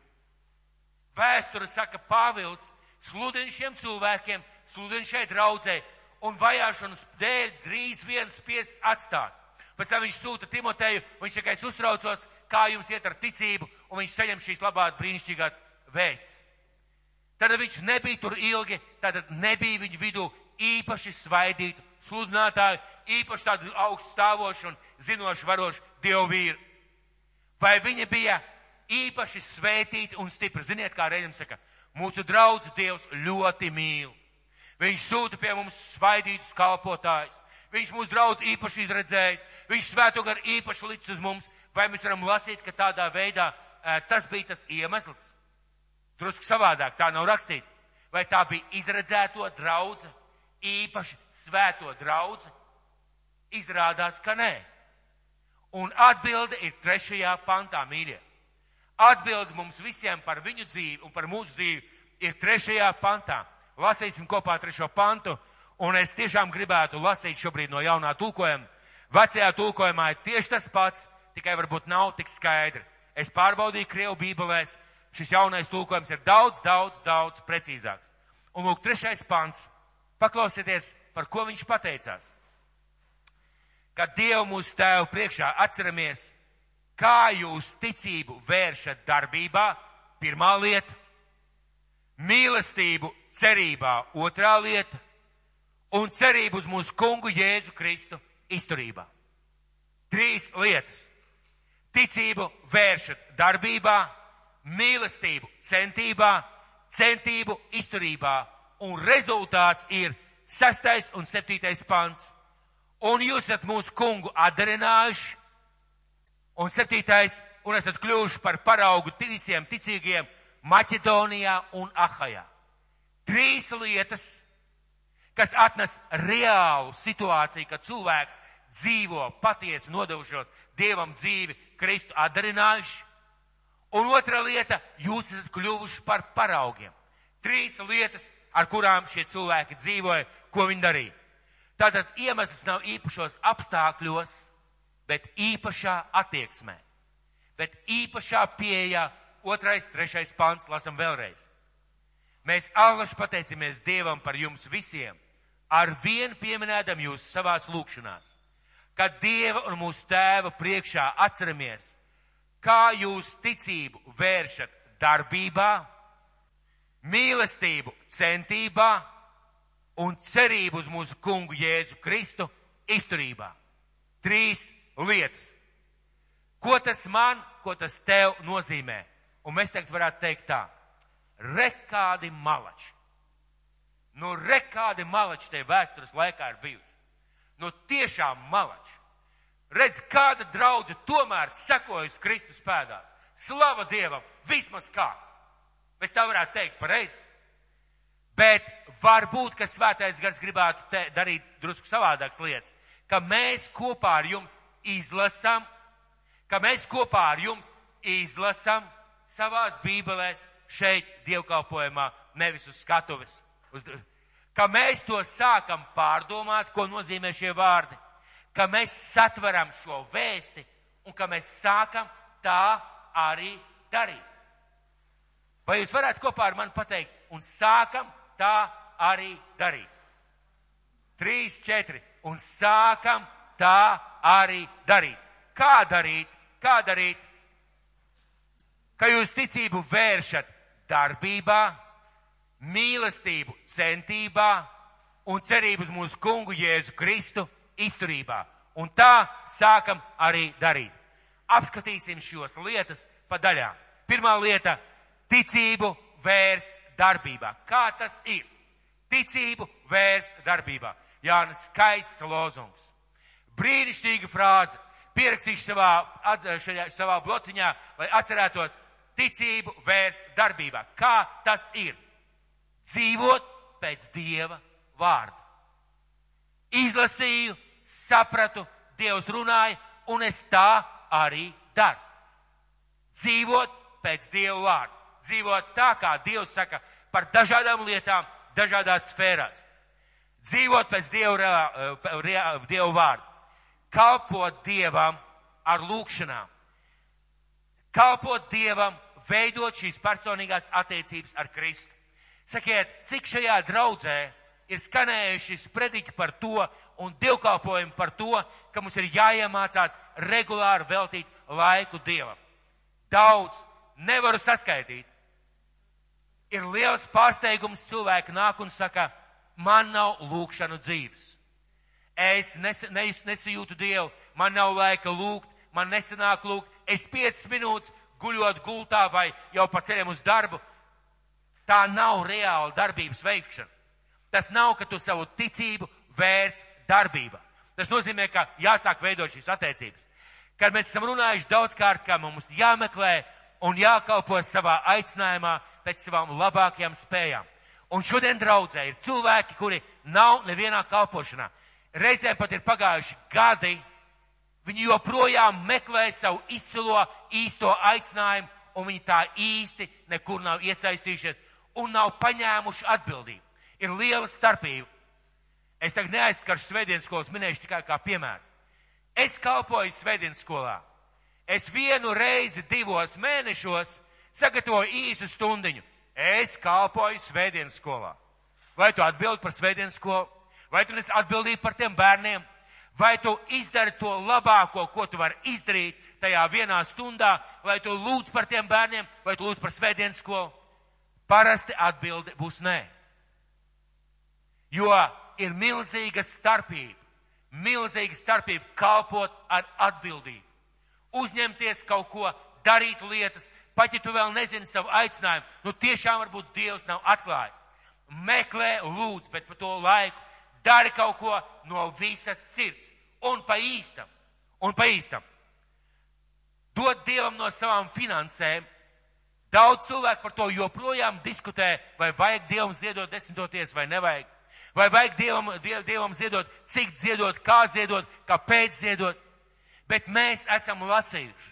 Vēsture saka, Pāvils sludina šiem cilvēkiem, sludina šai draudzē, un vajāšanas dēļ drīz viens spiests atstāt. Pēc tam viņš sūta Timoteju, viņš tikai uztraucos, kā jums iet ar ticību, un viņš saņem šīs labās brīnišķīgās vēsts. Tad viņš nebija tur ilgi, tad nebija viņu vidū īpaši svaidītu sludinātāju, īpaši tādu augstu stāvošu un zinošu varošu dievu vīru. Vai viņi bija īpaši svētīti un stipri? Ziniet, kā reizēm saka, mūsu draudz Dievs ļoti mīl. Viņš sūta pie mums svaidītus kalpotājus. Viņš mūs draudz īpaši izredzējis. Viņš svēto gar īpaši licis uz mums. Vai mēs varam lasīt, ka tādā veidā tas bija tas iemesls? Drusku savādāk, tā nav rakstīts. Vai tā bija izredzēto draudze, īpaši svēto draudze? Izrādās, ka nē. Un atbilde ir trešajā pantā, mīļie. Atbilde mums visiem par viņu dzīvi un par mūsu dzīvi ir trešajā pantā. Lasīsim kopā trešo pantu, un es tiešām gribētu lasīt šobrīd no jaunā tulkojuma. Vecajā tulkojumā ir tieši tas pats, tikai varbūt nav tik skaidri. Es pārbaudīju Krievu bībelēs, šis jaunais tulkojums ir daudz, daudz, daudz precīzāks. Un lūk, trešais pants. Paklausieties, par ko viņš pateicās kad Dievu mūsu tēvu priekšā atceramies, kā jūs ticību vēršat darbībā, pirmā lieta, mīlestību cerībā, otrā lieta, un cerību uz mūsu kungu Jēzu Kristu izturībā. Trīs lietas. Ticību vēršat darbībā, mīlestību centībā, centību izturībā, un rezultāts ir sastais un septītais pants un jūs esat mūsu kungu atdarinājuši. Un septītais, un esat kļuvuši par paraugu visiem ticīgiem Maķedonijā un Ahajā. Trīs lietas, kas atnes reālu situāciju, kad cilvēks dzīvo patiesi nodevušos Dievam dzīvi, Kristu atdarinājuši. Un otra lieta, jūs esat kļuvuši par paraugiem. Trīs lietas, ar kurām šie cilvēki dzīvoja, ko viņi darīja. Tātad iemesls nav īpašos apstākļos, bet īpašā attieksmē, bet īpašā pieejā. Otrais, trešais pants, lasam vēlreiz. Mēs allaši pateicamies Dievam par jums visiem, ar vienu pieminēdam jūs savās lūkšanās, kad Dieva un mūsu tēva priekšā atceramies, kā jūs ticību vēršat darbībā, mīlestību centībā un cerību uz mūsu kungu Jēzu Kristu izturībā. Trīs lietas. Ko tas man, ko tas tev nozīmē? Un mēs teikt varētu teikt tā. Rekādi malači. Nu, rekādi malači te vēstures laikā ir bijuši. Nu, tiešām malači. Redz, kāda draudze tomēr sekojas Kristus pēdās. Slava Dievam, vismaz kāds. Mēs tā varētu teikt pareizi. Bet varbūt, ka svētais gars gribētu te, darīt drusku savādākas lietas, ka mēs kopā ar jums izlasam, ka mēs kopā ar jums izlasam savās bībelēs šeit dievkalpojumā, nevis uz skatuves. Uz, ka mēs to sākam pārdomāt, ko nozīmē šie vārdi, ka mēs satveram šo vēsti un ka mēs sākam tā arī darīt. Vai jūs varētu kopā ar mani pateikt, un sākam tā arī darīt? Trīs, četri, un sākam tā arī darīt. Kā darīt? Kā darīt? Ka jūs ticību vēršat darbībā, mīlestību centībā un cerību uz mūsu kungu Jēzu Kristu izturībā. Un tā sākam arī darīt. Apskatīsim šos lietas pa daļām. Pirmā lieta - ticību vērst darbībā. Kā tas ir? Ticību vērst darbībā. Jānis skaists lozungs. Brīnišķīga frāze. Pierakstīšu savā, šajā, savā blociņā, lai atcerētos ticību vērst darbībā. Kā tas ir? Dzīvot pēc Dieva vārda. Izlasīju, sapratu, Dievs runāja, un es tā arī daru. Dzīvot pēc Dieva vārda. Dzīvot tā, kā Dievs saka par dažādām lietām, dažādās sfērās. Dzīvot pēc Dieva, Dieva vārda. Kalpot Dievam ar lūkšanām. Kalpot Dievam, veidot šīs personīgās attiecības ar Kristu. Sakiet, cik šajā draudzē ir skanējuši sprediķi par to un divkalpojumi par to, ka mums ir jāiemācās regulāri veltīt laiku Dievam. Daudz nevaru saskaitīt. Ir liels pārsteigums cilvēki nāk un saka, man nav lūkšanu dzīves. Es nes, nes, nesajūtu Dievu, man nav laika lūgt, man nesanāk lūgt, es 5 minūtes guļot gultā vai jau pa ceļiem uz darbu. Tā nav reāla darbības veikšana. Tas nav, ka tu savu ticību vērts darbībā. Tas nozīmē, ka jāsāk veidot šīs attiecības. Kad mēs esam runājuši daudzkārt, ka mums jāmeklē un jākalpo savā aicinājumā pēc savām labākajām spējām. Un šodien draudzē ir cilvēki, kuri nav nevienā kalpošanā. Reizēm pat ir pagājuši gadi, viņi joprojām meklē savu izcilo īsto aicinājumu, un viņi tā īsti nekur nav iesaistījušies un nav paņēmuši atbildību. Ir liela starpība Es tagad neaizskaršu svētdienas skolas, minēšu tikai kā piemēru. Es kalpoju svētdienas skolā. Es vienu reizi divos mēnešos sagatavoju īsu stundiņu. Es kalpoju svētdienas skolā. Vai tu atbildi par svētdienas skolu? Vai tu nes atbildību par tiem bērniem? Vai tu izdari to labāko, ko tu vari izdarīt tajā vienā stundā, vai tu lūdz par tiem bērniem, vai tu lūdz par svētdienas skolu? Parasti atbildi būs nē. Jo ir milzīga starpība. Milzīga starpība kalpot ar atbildību. Uzņemties kaut ko, darīt lietas, pat ja tu vēl nezini savu aicinājumu, nu tiešām varbūt Dievs nav atklājis. Meklē, lūdz, bet pa to laiku dari kaut ko no visas sirds un pa īstam. Un pa īstam. Dod Dievam no savām finansēm. Daudz cilvēku par to joprojām diskutē, vai vajag Dievam ziedot desmitoties vai nevajag. Vai vajag Dievam, diev, dievam ziedot, cik ziedot, kā ziedot, kāpēc ziedot. Bet mēs esam lasījuši.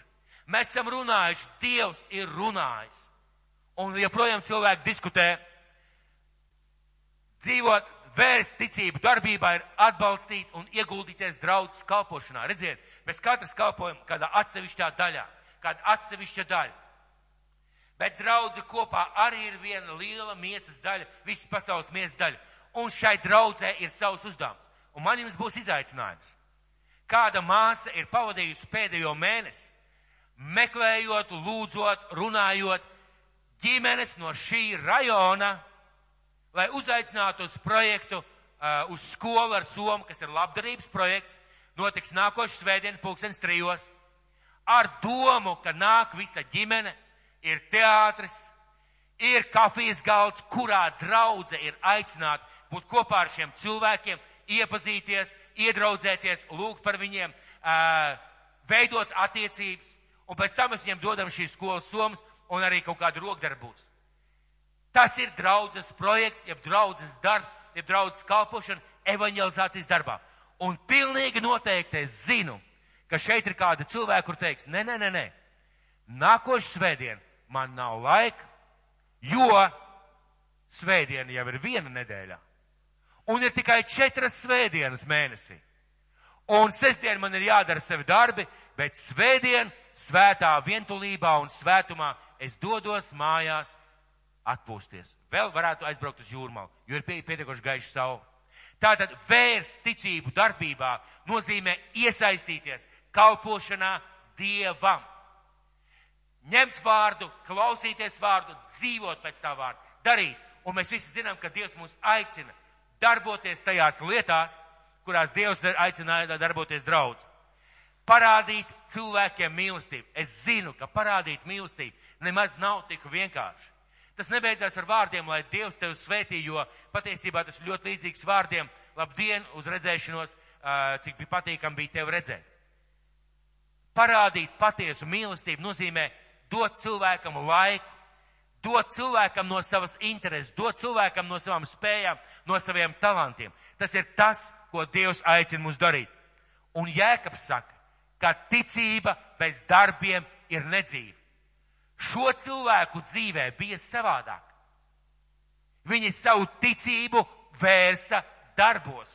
Mēs esam runājuši, Dievs ir runājis. Un joprojām cilvēki diskutē. Dzīvot, vērst ticību darbībā ir atbalstīt un ieguldīties draudzes kalpošanā. Redziet, mēs katrs kalpojam kādā atsevišķā daļā, kāda atsevišķa daļa. Bet draudze kopā arī ir viena liela miesas daļa, visas pasaules miesas daļa un šai draudzē ir savs uzdevums. Un man jums būs izaicinājums. Kāda māsa ir pavadījusi pēdējo mēnesi, meklējot, lūdzot, runājot ģimenes no šī rajona, lai uzaicinātu uz projektu, uh, uz skolu ar Somu, kas ir labdarības projekts, notiks nākošais svētdien pulkstens trijos, ar domu, ka nāk visa ģimene, ir teātris, ir kafijas galds, kurā draudze ir aicināta būt kopā ar šiem cilvēkiem, iepazīties, iedraudzēties, lūgt par viņiem, veidot attiecības, un pēc tam mēs viņiem dodam šīs skolas somas un arī kaut kādu rokdarbūs. Tas ir draudzes projekts, jeb draudzes darbs, jeb draudzes kalpošana evanģelizācijas darbā. Un pilnīgi noteikti es zinu, ka šeit ir kādi cilvēki, kur teiks, nē, nē, nē, nē, nākošu svētdien man nav laika, jo svētdiena jau ir viena nedēļā. Un ir tikai četras svētdienas mēnesī. Un sestdien man ir jādara sevi darbi, bet svētdien, svētā vientulībā un svētumā es dodos mājās atpūsties. Vēl varētu aizbraukt uz jūrmalu, jo ir pietiekoši gaiša saule. Tātad vērst ticību darbībā nozīmē iesaistīties kalpošanā Dievam. Ņemt vārdu, klausīties vārdu, dzīvot pēc tā vārda, darīt. Un mēs visi zinām, ka Dievs mūs aicina darboties tajās lietās, kurās Dievs aicināja darboties draudz. Parādīt cilvēkiem mīlestību. Es zinu, ka parādīt mīlestību nemaz nav tik vienkārši. Tas nebeidzās ar vārdiem, lai Dievs tevi svētī, jo patiesībā tas ļoti līdzīgs vārdiem labdien uz redzēšanos, cik bija patīkam bija tevi redzēt. Parādīt patiesu mīlestību nozīmē dot cilvēkam laiku, dot cilvēkam no savas intereses, dot cilvēkam no savām spējām, no saviem talantiem. Tas ir tas, ko Dievs aicina mums darīt. Un Jēkabs saka, ka ticība bez darbiem ir nedzīva. Šo cilvēku dzīvē bija savādāk. Viņi savu ticību vērsa darbos.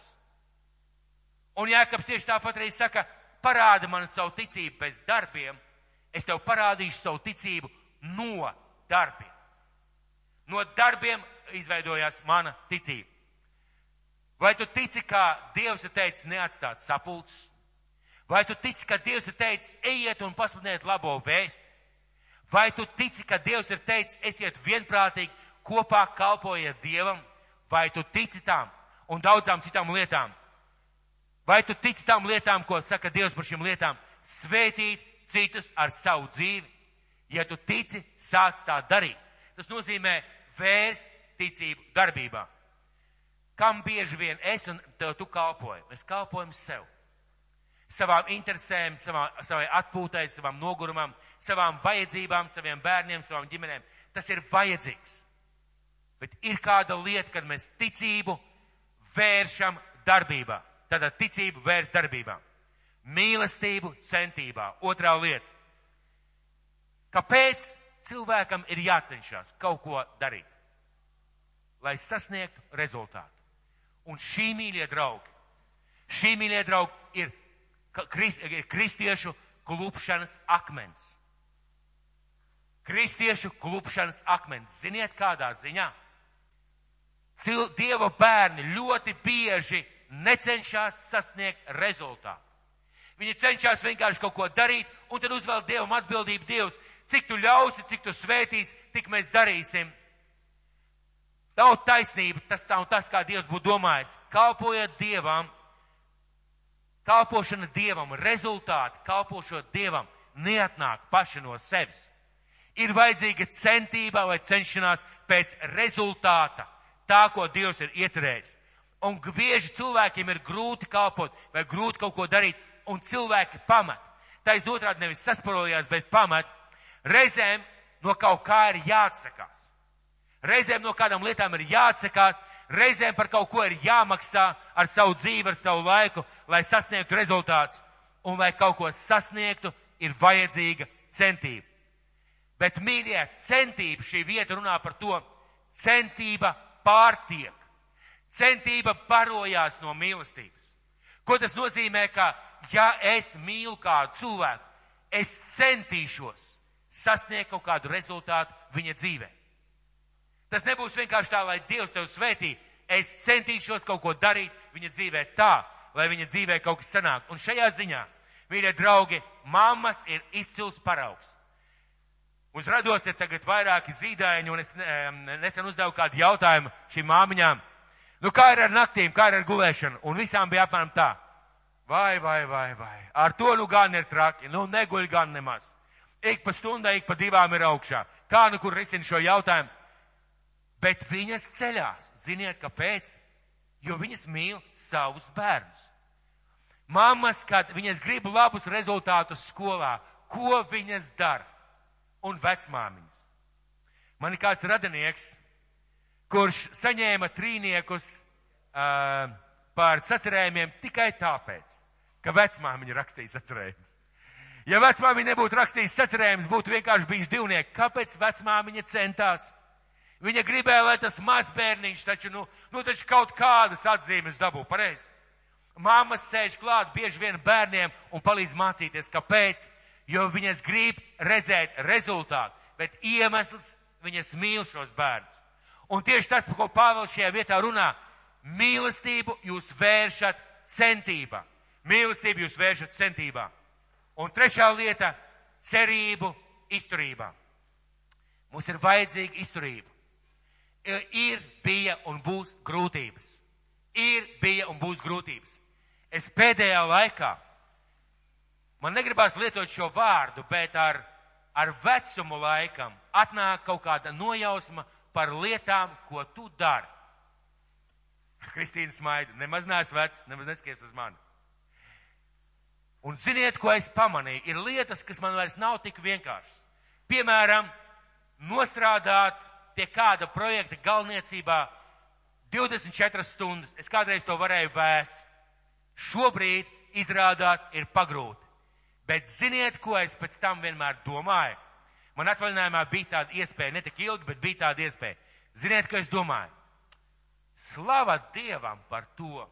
Un Jēkabs tieši tāpat arī saka, parāda man savu ticību bez darbiem, es tev parādīšu savu ticību no darbiem. No darbiem izveidojās mana ticība. Vai tu tici, ka Dievs ir teicis neatstāt sapulces? Vai tu tici, ka Dievs ir teicis ejiet un pasludiniet labo vēstu? Vai tu tici, ka Dievs ir teicis esiet vienprātīgi kopā kalpojiet Dievam? Vai tu tici tām un daudzām citām lietām? Vai tu tici tām lietām, ko saka Dievs par šīm lietām? Svētīt citus ar savu dzīvi. Ja tu tici, sāc tā darīt. Tas nozīmē vērst ticību darbībā. Kam bieži vien es un tev tu kalpoji? Mēs kalpojam sev. Savām interesēm, savā, savai atpūtai, savam nogurumam, savām vajadzībām, saviem bērniem, savām ģimenēm. Tas ir vajadzīgs. Bet ir kāda lieta, kad mēs ticību vēršam darbībā. Tātad ticību vērst darbībā. Mīlestību centībā. Otrā lieta. Kāpēc cilvēkam ir jācenšas kaut ko darīt, lai sasniegtu rezultātu? Un šī mīļie draugi, šī mīļie draugi ir, krist, ir kristiešu klupšanas akmens. Kristiešu klupšanas akmens. Ziniet, kādā ziņā? Cil, Dieva bērni ļoti bieži necenšas sasniegt rezultātu. Viņi cenšas vienkārši kaut ko darīt, un tad uzvēl Dievam atbildību Dievs. Cik tu ļausi, cik tu svētīs, tik mēs darīsim. Nav taisnība, tas nav tas, kā Dievs būtu domājis. Kalpojiet Dievam, kalpošana Dievam, rezultāti kalpošot Dievam neatnāk paši no sevis. Ir vajadzīga centība vai cenšanās pēc rezultāta, tā, ko Dievs ir iecerējis. Un bieži cilvēkiem ir grūti kalpot vai grūti kaut ko darīt, un cilvēki pamat. Taisn otrādi nevis sasparojās, bet pamat. Reizēm no kaut kā ir jāatsakās. Reizēm no kādām lietām ir jāatsakās, reizēm par kaut ko ir jāmaksā ar savu dzīvi, ar savu laiku, lai sasniegtu rezultātus. Un lai kaut ko sasniegtu, ir vajadzīga centība. Bet, mīļie, centība šī vieta runā par to, centība pārtiek. Centība barojās no mīlestības. Ko tas nozīmē, ka ja es mīlu kādu cilvēku, es centīšos sasniegt kaut kādu rezultātu viņa dzīvē. Tas nebūs vienkārši tā, lai Dievs tev svētī. Es centīšos kaut ko darīt viņa dzīvē tā, lai viņa dzīvē kaut kas sanāk. Un šajā ziņā, mīļie draugi, mammas ir izcils paraugs. Uz rados ir tagad vairāki zīdaiņi, un es nesen uzdevu kādu jautājumu šīm māmiņām. Nu, kā ir ar naktīm, kā ir ar gulēšanu? Un visām bija apmēram tā. Vai, vai, vai, vai. Ar to nu gan ir traki. Nu, neguļ gan nemaz. Ik pa stundai, ik pa divām ir augšā. Kā nu kur risina šo jautājumu? Bet viņas ceļās. Ziniet, kāpēc? Jo viņas mīl savus bērnus. Mammas, kad viņas grib labus rezultātus skolā, ko viņas dara? Un vecmāmiņas. Man ir kāds radinieks, kurš saņēma trīniekus uh, par sacerējumiem tikai tāpēc, ka vecmāmiņa rakstīja sacerējumus. Ja vecmāmiņa nebūtu rakstījis sacerējumus, būtu vienkārši bijis divnieki. Kāpēc vecmāmiņa centās? Viņa gribēja, lai tas mazbērniņš taču, nu, nu taču kaut kādas atzīmes dabū, pareizi. Māmas sēž klāt bieži vien bērniem un palīdz mācīties, kāpēc, jo viņas grib redzēt rezultātu, bet iemesls viņas mīl šos bērnus. Un tieši tas, par ko Pāvils šajā vietā runā, mīlestību jūs vēršat centībā. Mīlestību jūs vēršat centībā. Un trešā lieta - cerību izturībā. Mums ir vajadzīga izturība. Ir, bija un būs grūtības. Ir, bija un būs grūtības. Es pēdējā laikā, man negribās lietot šo vārdu, bet ar, ar vecumu laikam atnāk kaut kāda nojausma par lietām, ko tu dari. Kristīna smaida, nemaz neesmu vecs, nemaz neskaties uz mani. Un ziniet, ko es pamanīju? Ir lietas, kas man vairs nav tik vienkāršas. Piemēram, nostrādāt pie kāda projekta galvniecībā 24 stundas. Es kādreiz to varēju vēst. Šobrīd izrādās ir pagrūti. Bet ziniet, ko es pēc tam vienmēr domāju? Man atvaļinājumā bija tāda iespēja, ne tik ilgi, bet bija tāda iespēja. Ziniet, ko es domāju? Slava Dievam par to.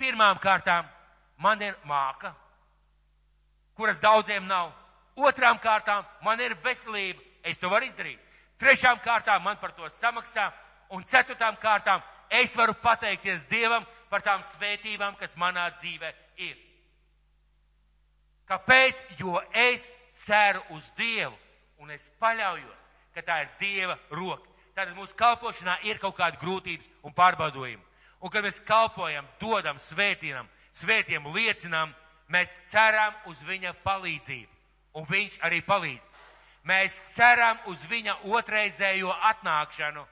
Pirmām kārtām man ir māka, kuras daudziem nav. Otrām kārtām man ir veselība, es to varu izdarīt. Trešām kārtām man par to samaksā. Un ceturtām kārtām es varu pateikties Dievam par tām svētībām, kas manā dzīvē ir. Kāpēc? Jo es ceru uz Dievu un es paļaujos, ka tā ir Dieva roka. Tātad mūsu kalpošanā ir kaut kāda grūtības un pārbaudojumi. Un kad mēs kalpojam, dodam, svētīnam, svētiem liecinām, mēs ceram uz viņa palīdzību. Un viņš arī palīdz. Mēs ceram uz viņa otrreizējo atnākšanu.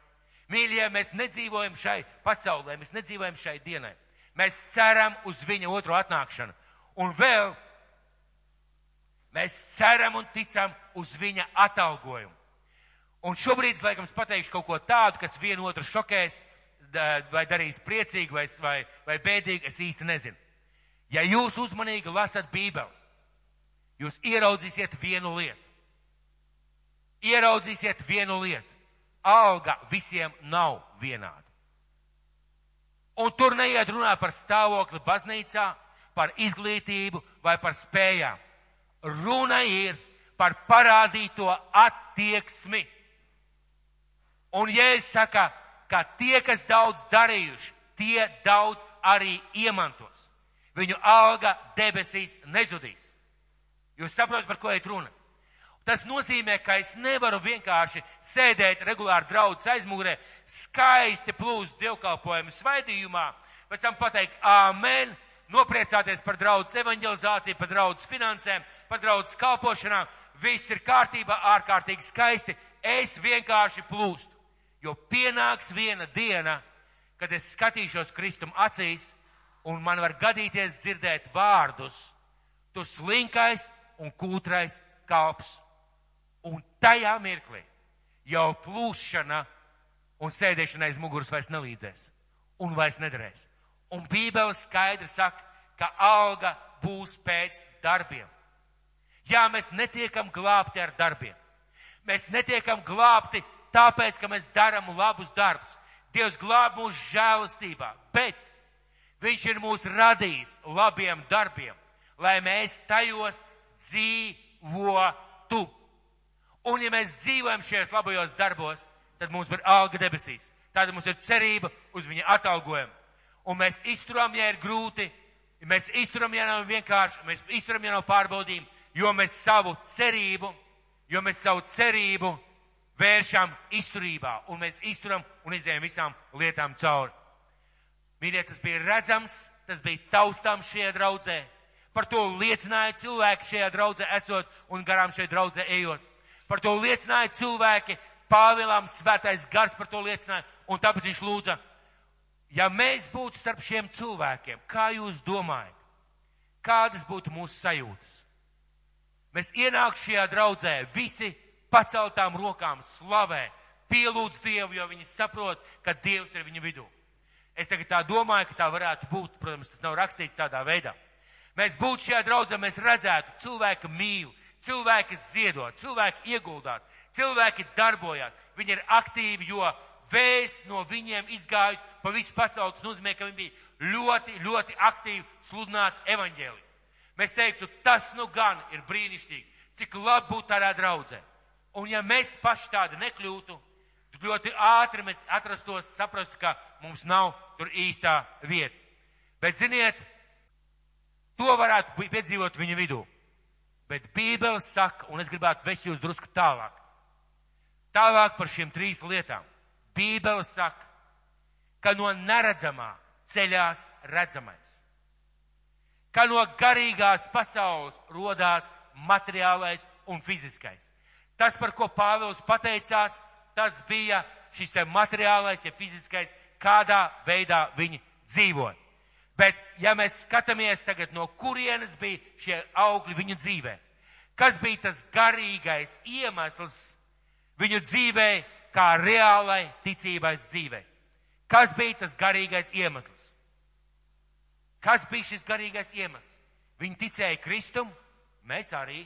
Mīļie, mēs nedzīvojam šai pasaulē, mēs nedzīvojam šai dienai. Mēs ceram uz viņa otro atnākšanu. Un vēl mēs ceram un ticam uz viņa atalgojumu. Un šobrīd, laikam, es pateikšu kaut ko tādu, kas vienu otru šokēs, vai darīs priecīgi, vai, vai, vai bēdīgi, es īsti nezinu. Ja jūs uzmanīgi lasat Bībeli, jūs ieraudzīsiet vienu lietu. Ieraudzīsiet vienu lietu. Alga visiem nav vienāda. Un tur neiet runā par stāvokli baznīcā, par izglītību vai par spējām. Runa ir par parādīto attieksmi. Un Jēzus saka, ka tie, kas daudz darījuši, tie daudz arī iemantos. Viņu alga debesīs nezudīs. Jūs saprotat, par ko iet runa? Tas nozīmē, ka es nevaru vienkārši sēdēt regulāri draudzes aizmugurē, skaisti plūst dievkalpojumu svaidījumā, pēc tam pateikt āmen, nopriecāties par draudzes evanģelizāciju, par draudzes finansēm, par draudzes kalpošanām. Viss ir kārtībā, ārkārtīgi skaisti. Es vienkārši plūstu. Jo pienāks viena diena, kad es skatīšos Kristum acīs, un man var gadīties dzirdēt vārdus, tu slinkais un kūtrais kalps. Un tajā mirklī jau plūšana un sēdēšana aiz muguras vairs nelīdzēs un vairs nederēs. Un Bībele skaidri saka, ka alga būs pēc darbiem. Jā, mēs netiekam glābti ar darbiem. Mēs netiekam glābti tāpēc, ka mēs darām labus darbus. Dievs glāb mūsu žēlastībā, bet Viņš ir mūs radījis labiem darbiem, lai mēs tajos dzīvotu. Un ja mēs dzīvojam šajos labajos darbos, tad mums ir alga debesīs. Tāda mums ir cerība uz viņa atalgojumu. Un mēs izturam, ja ir grūti, ja mēs izturam, ja nav vienkārši, mēs izturam, ja nav pārbaudījumi, jo mēs savu cerību, jo mēs savu cerību vēršam izturībā, un mēs izturam un izējam visām lietām cauri. Mīļie, tas bija redzams, tas bija taustām šajā draudzē. Par to liecināja cilvēki šajā draudzē esot un garām šajā draudzē ejot. Par to liecināja cilvēki, Pāvilām svētais gars par to liecināja, un tāpēc viņš lūdza, ja mēs būtu starp šiem cilvēkiem, kā jūs domājat, kādas būtu mūsu sajūtas? Mēs ienāk šajā draudzē, visi paceltām rokām slavē, pielūdz Dievu, jo viņi saprot, ka Dievs ir viņu vidū. Es tagad tā domāju, ka tā varētu būt, protams, tas nav rakstīts tādā veidā. Mēs būtu šajā draudzē, mēs redzētu cilvēku mīlu, cilvēki ziedot, cilvēki ieguldāt, cilvēki darbojās, viņi ir aktīvi, jo vējs no viņiem izgājis pa visu pasauli. Tas nozīmē, ka viņi bija ļoti, ļoti aktīvi sludināt evaņģēliju. Mēs teiktu, tas nu gan ir brīnišķīgi, cik labi būt tādā draudzē. Un ja mēs paši tādi nekļūtu, tad ļoti ātri mēs atrastos, saprastu, ka mums nav tur īstā vieta. Bet ziniet, to varētu piedzīvot viņa vidū. Bet Bībele saka, un es gribētu vest jūs drusku tālāk. Tālāk par šīm trīs lietām. Bībele saka, ka no neredzamā ceļās redzamais. Ka no garīgās pasaules rodās materiālais un fiziskais. Tas, par ko Pāvils pateicās, tas bija šis te materiālais, ja fiziskais, kādā veidā viņi dzīvoja. Bet, ja mēs skatāmies tagad, no kurienes bija šie augļi viņu dzīvē, kas bija tas garīgais iemesls viņu dzīvē, kā reālai ticībais dzīvē? Kas bija tas garīgais iemesls? Kas bija šis garīgais iemesls? Viņi ticēja Kristum, mēs arī.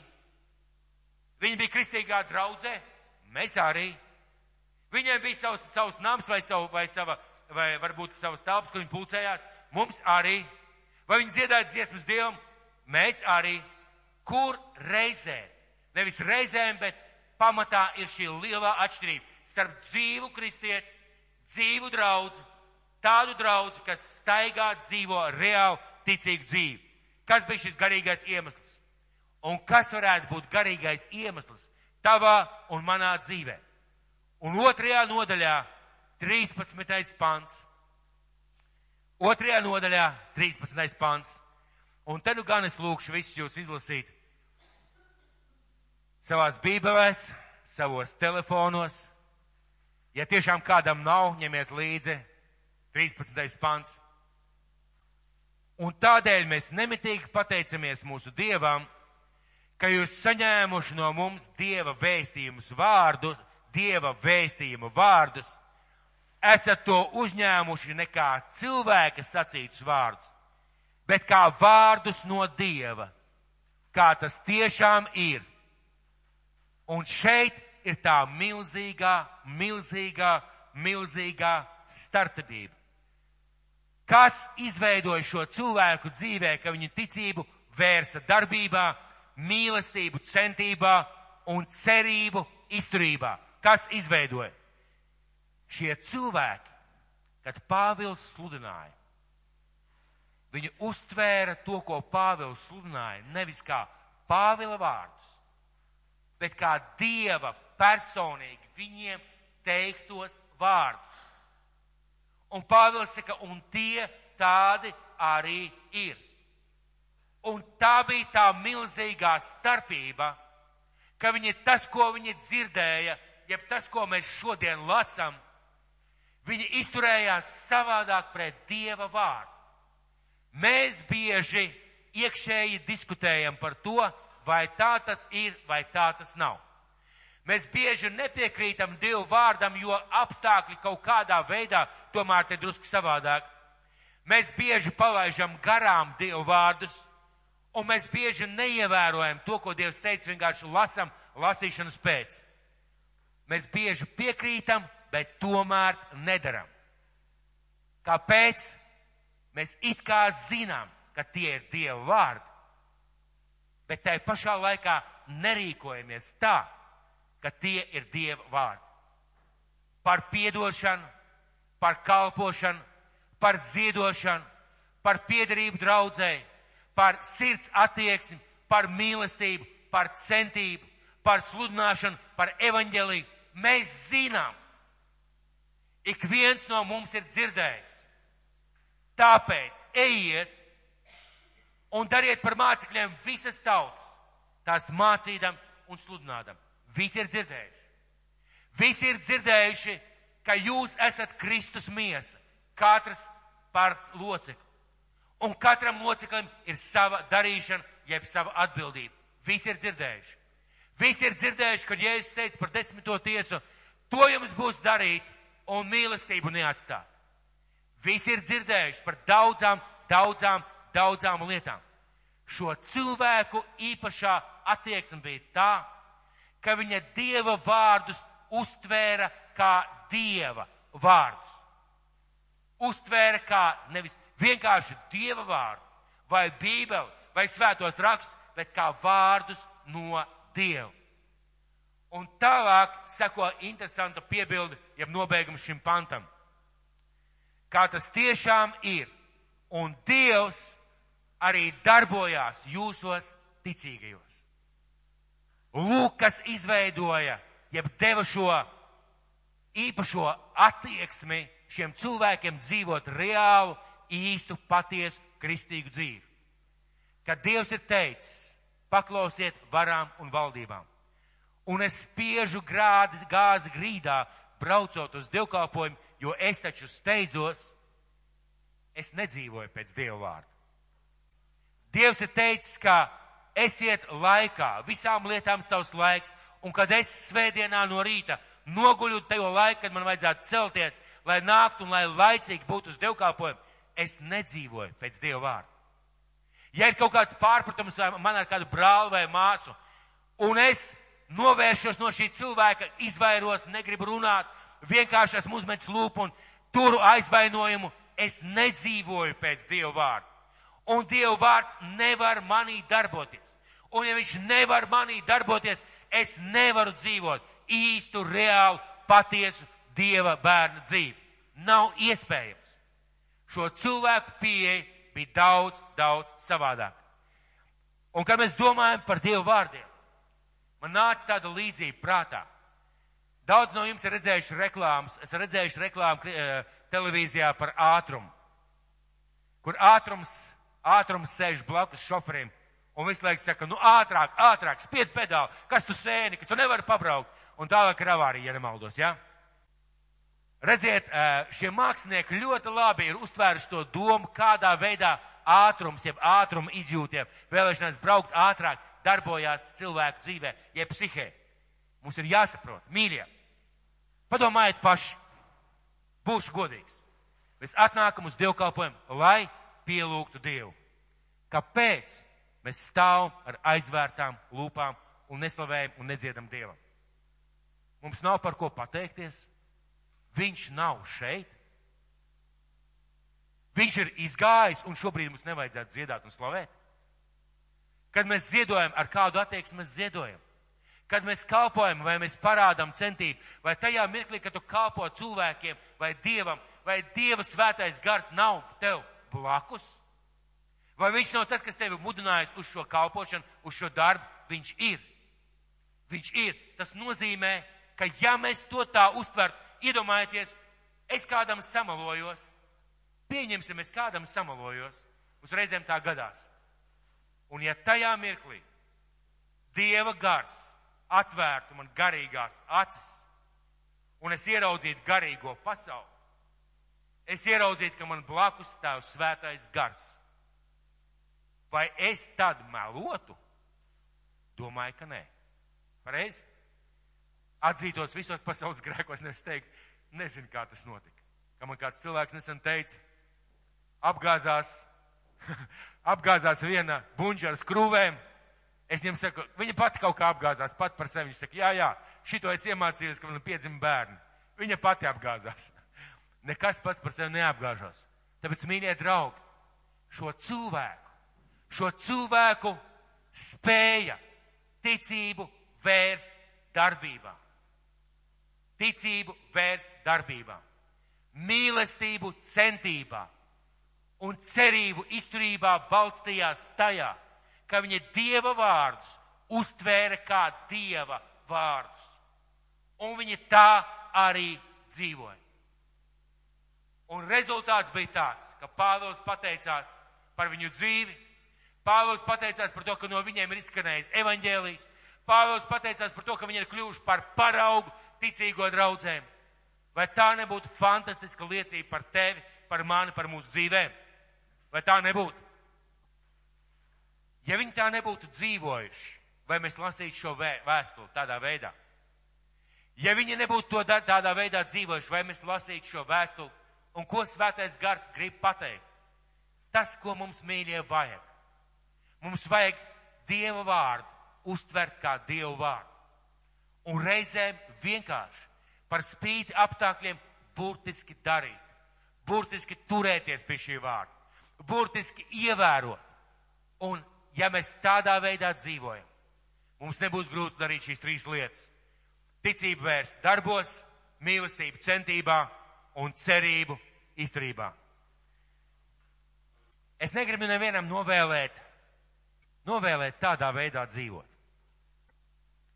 Viņi bija kristīgā draudzē, mēs arī. Viņiem bija savs, savs nams vai, savu, vai, sava, vai varbūt savas telpas, kur viņi pulcējās. Mums arī. Vai viņi dziedāja dziesmas Dievam? Mēs arī. Kur reizē? Nevis reizēm, bet pamatā ir šī lielā atšķirība starp dzīvu kristieti, dzīvu draudzu, tādu draudzu, kas staigā dzīvo reāli ticīgu dzīvi. Kas bija šis garīgais iemesls? Un kas varētu būt garīgais iemesls tavā un manā dzīvē? Un otrajā nodaļā, 13. pants. Otrajā nodaļā, 13. pants. Un te nu gan es lūkšu visus jūs izlasīt savās bībelēs, savos telefonos. Ja tiešām kādam nav, ņemiet līdzi 13. pants. Un tādēļ mēs nemitīgi pateicamies mūsu Dievam, ka jūs saņēmuši no mums Dieva vēstījumus vārdu, Dieva vēstījumu vārdus, esat to uzņēmuši ne kā cilvēka sacītus vārdus, bet kā vārdus no Dieva, kā tas tiešām ir. Un šeit ir tā milzīgā, milzīgā, milzīgā starpība. Kas izveidoja šo cilvēku dzīvē, ka viņu ticību vērsa darbībā, mīlestību centībā un cerību izturībā? Kas izveidoja? Šie cilvēki, kad Pāvils sludināja, viņi uztvēra to, ko Pāvils sludināja, nevis kā Pāvila vārdus, bet kā Dieva personīgi viņiem teiktos vārdus. Un Pāvils saka, un tie tādi arī ir. Un tā bija tā milzīgā starpība, ka viņi tas, ko viņi dzirdēja, jeb tas, ko mēs šodien lasām, viņi izturējās savādāk pret Dieva vārdu. Mēs bieži iekšēji diskutējam par to, vai tā tas ir, vai tā tas nav. Mēs bieži nepiekrītam Dievu vārdam, jo apstākļi kaut kādā veidā tomēr te drusku savādāk. Mēs bieži palaižam garām Dievu vārdus, un mēs bieži neievērojam to, ko Dievs teica, vienkārši lasam lasīšanas pēc. Mēs bieži piekrītam, bet tomēr nedaram. Kāpēc? Mēs it kā zinām, ka tie ir Dieva vārdi, bet tai pašā laikā nerīkojamies tā, ka tie ir Dieva vārdi. Par piedošanu, par kalpošanu, par ziedošanu, par piedarību draudzēji, par sirds attieksmi, par mīlestību, par centību, par sludināšanu, par evaņģeliju. Mēs zinām, ik viens no mums ir dzirdējis. Tāpēc ejiet un dariet par mācekļiem visas tautas, tās mācīdam un sludinādam. Visi ir dzirdējuši. Visi ir dzirdējuši, ka jūs esat Kristus miesa, katrs par locekli. Un katram loceklim ir sava darīšana, jeb sava atbildība. Visi ir dzirdējuši. Visi ir dzirdējuši, kad Jēzus teica par desmito tiesu, To jums būs darīt un mīlestību neatstāt. Visi ir dzirdējuši par daudzām, daudzām, daudzām lietām. Šo cilvēku īpašā attieksme bija tā, ka viņa dieva vārdus uztvēra kā dieva vārdus. Uztvēra kā nevis vienkārši dieva vārdu vai bībeli vai svētos rakstus, bet kā vārdus no dieva. Un tālāk seko interesanta piebilde, jeb nobeigums šim pantam. Kā tas tiešām ir. Un Dievs arī darbojās jūsos ticīgajos. Lūk, kas izveidoja, jeb deva šo īpašo attieksmi šiem cilvēkiem dzīvot reālu, īstu, patiesu, kristīgu dzīvi. Kad Dievs ir teicis, paklausiet varām un valdībām un es spiežu grādi, gāzi grīdā, braucot uz dievkalpojumu, jo es taču steidzos, es nedzīvoju pēc Dieva vārda. Dievs ir teicis, ka esiet laikā, visām lietām savs laiks, un kad es svētdienā no rīta noguļu tajā laikā, kad man vajadzētu celties, lai nāktu un lai laicīgi būtu uz dievkalpojumu, es nedzīvoju pēc Dieva vārda. Ja ir kaut kāds pārpratums man ar kādu brāli vai māsu, un es novēršos no šī cilvēka, izvairos, negribu runāt, vienkārši esmu uzmetis lūpu un turu aizvainojumu. Es nedzīvoju pēc Dieva vārda. Un Dieva vārds nevar manī darboties. Un ja viņš nevar manī darboties, es nevaru dzīvot īstu, reālu, patiesu Dieva bērnu dzīvi. Nav iespējams. Šo cilvēku pieeja bija daudz, daudz savādāk. Un kad mēs domājam par Dieva vārdiem, Man nāca tāda līdzība prātā. Daudz no jums ir redzējuši reklāmas, es redzējuši reklāmu eh, televīzijā par ātrumu, kur ātrums, ātrums sēž blakus šoferim un visu laiku saka, nu ātrāk, ātrāk, spied pedāli, kas tu sēni, kas tu nevari pabraukt, un tālāk ir avārija, ja nemaldos, jā? Ja? Redziet, eh, šie mākslinieki ļoti labi ir uztvēruši to domu, kādā veidā ātrums, jeb ātruma izjūtiem, vēlēšanās braukt ātrāk, darbojās cilvēku dzīvē, jeb psihē. Mums ir jāsaprot, mīļie. Padomājiet paši. Būšu godīgs. Mēs atnākam uz dievkalpojumu, lai pielūgtu Dievu. Kāpēc mēs stāvam ar aizvērtām lūpām un neslavējam un nedziedam Dievam? Mums nav par ko pateikties. Viņš nav šeit. Viņš ir izgājis un šobrīd mums nevajadzētu dziedāt un slavēt. Kad mēs ziedojam, ar kādu attieksmi mēs ziedojam. Kad mēs kalpojam, vai mēs parādām centību, vai tajā mirklī, kad tu kalpo cilvēkiem vai Dievam, vai Dieva svētais gars nav tev blakus, vai viņš nav tas, kas tevi mudinājis uz šo kalpošanu, uz šo darbu, viņš ir. Viņš ir. Tas nozīmē, ka ja mēs to tā uztvert, iedomājieties, es kādam samalojos, pieņemsim, es kādam samalojos, uzreizēm tā gadās. Un ja tajā mirklī Dieva gars atvērtu man garīgās acis, un es ieraudzītu garīgo pasauli, es ieraudzītu, ka man blakus stāv svētais gars, vai es tad melotu? Domāju, ka nē. Pareizi? Atzītos visos pasaules grēkos, nevis teikt, nezinu, kā tas notika. Kā man kāds cilvēks nesen teica, apgāzās apgāzās viena buņģa ar skrūvēm. Es viņam saku, viņa pati kaut kā apgāzās, pat par sevi. Viņš saka, jā, jā, šito es iemācījos, ka man piedzima bērni. Viņa pati apgāzās. Nekas pats par sevi neapgāžās. Tāpēc, mīļie draugi, šo cilvēku, šo cilvēku spēja ticību vērst darbībā. Ticību vērst darbībā. Mīlestību centībā un cerību izturībā balstījās tajā, ka viņa dieva vārdus uztvēra kā dieva vārdus. Un viņa tā arī dzīvoja. Un rezultāts bija tāds, ka Pāvils pateicās par viņu dzīvi, Pāvils pateicās par to, ka no viņiem ir izskanējis evaņģēlijs, Pāvils pateicās par to, ka viņi ir kļuvuši par paraugu ticīgo draudzēm. Vai tā nebūtu fantastiska liecība par tevi, par mani, par mūsu dzīvēm? Vai tā nebūtu? Ja viņi tā nebūtu dzīvojuši, vai mēs lasītu šo vēstuli tādā veidā? Ja viņi nebūtu to tādā veidā dzīvojuši, vai mēs lasītu šo vēstuli, un ko svētais gars grib pateikt? Tas, ko mums mīļie vajag. Mums vajag Dieva vārdu uztvert kā Dieva vārdu. Un reizēm vienkārši par spīti apstākļiem burtiski darīt, burtiski turēties pie šī vārda, burtiski ievērot. Un ja mēs tādā veidā dzīvojam, mums nebūs grūti darīt šīs trīs lietas. Ticību vērst darbos, mīlestību centībā un cerību izturībā. Es negribu nevienam novēlēt, novēlēt tādā veidā dzīvot.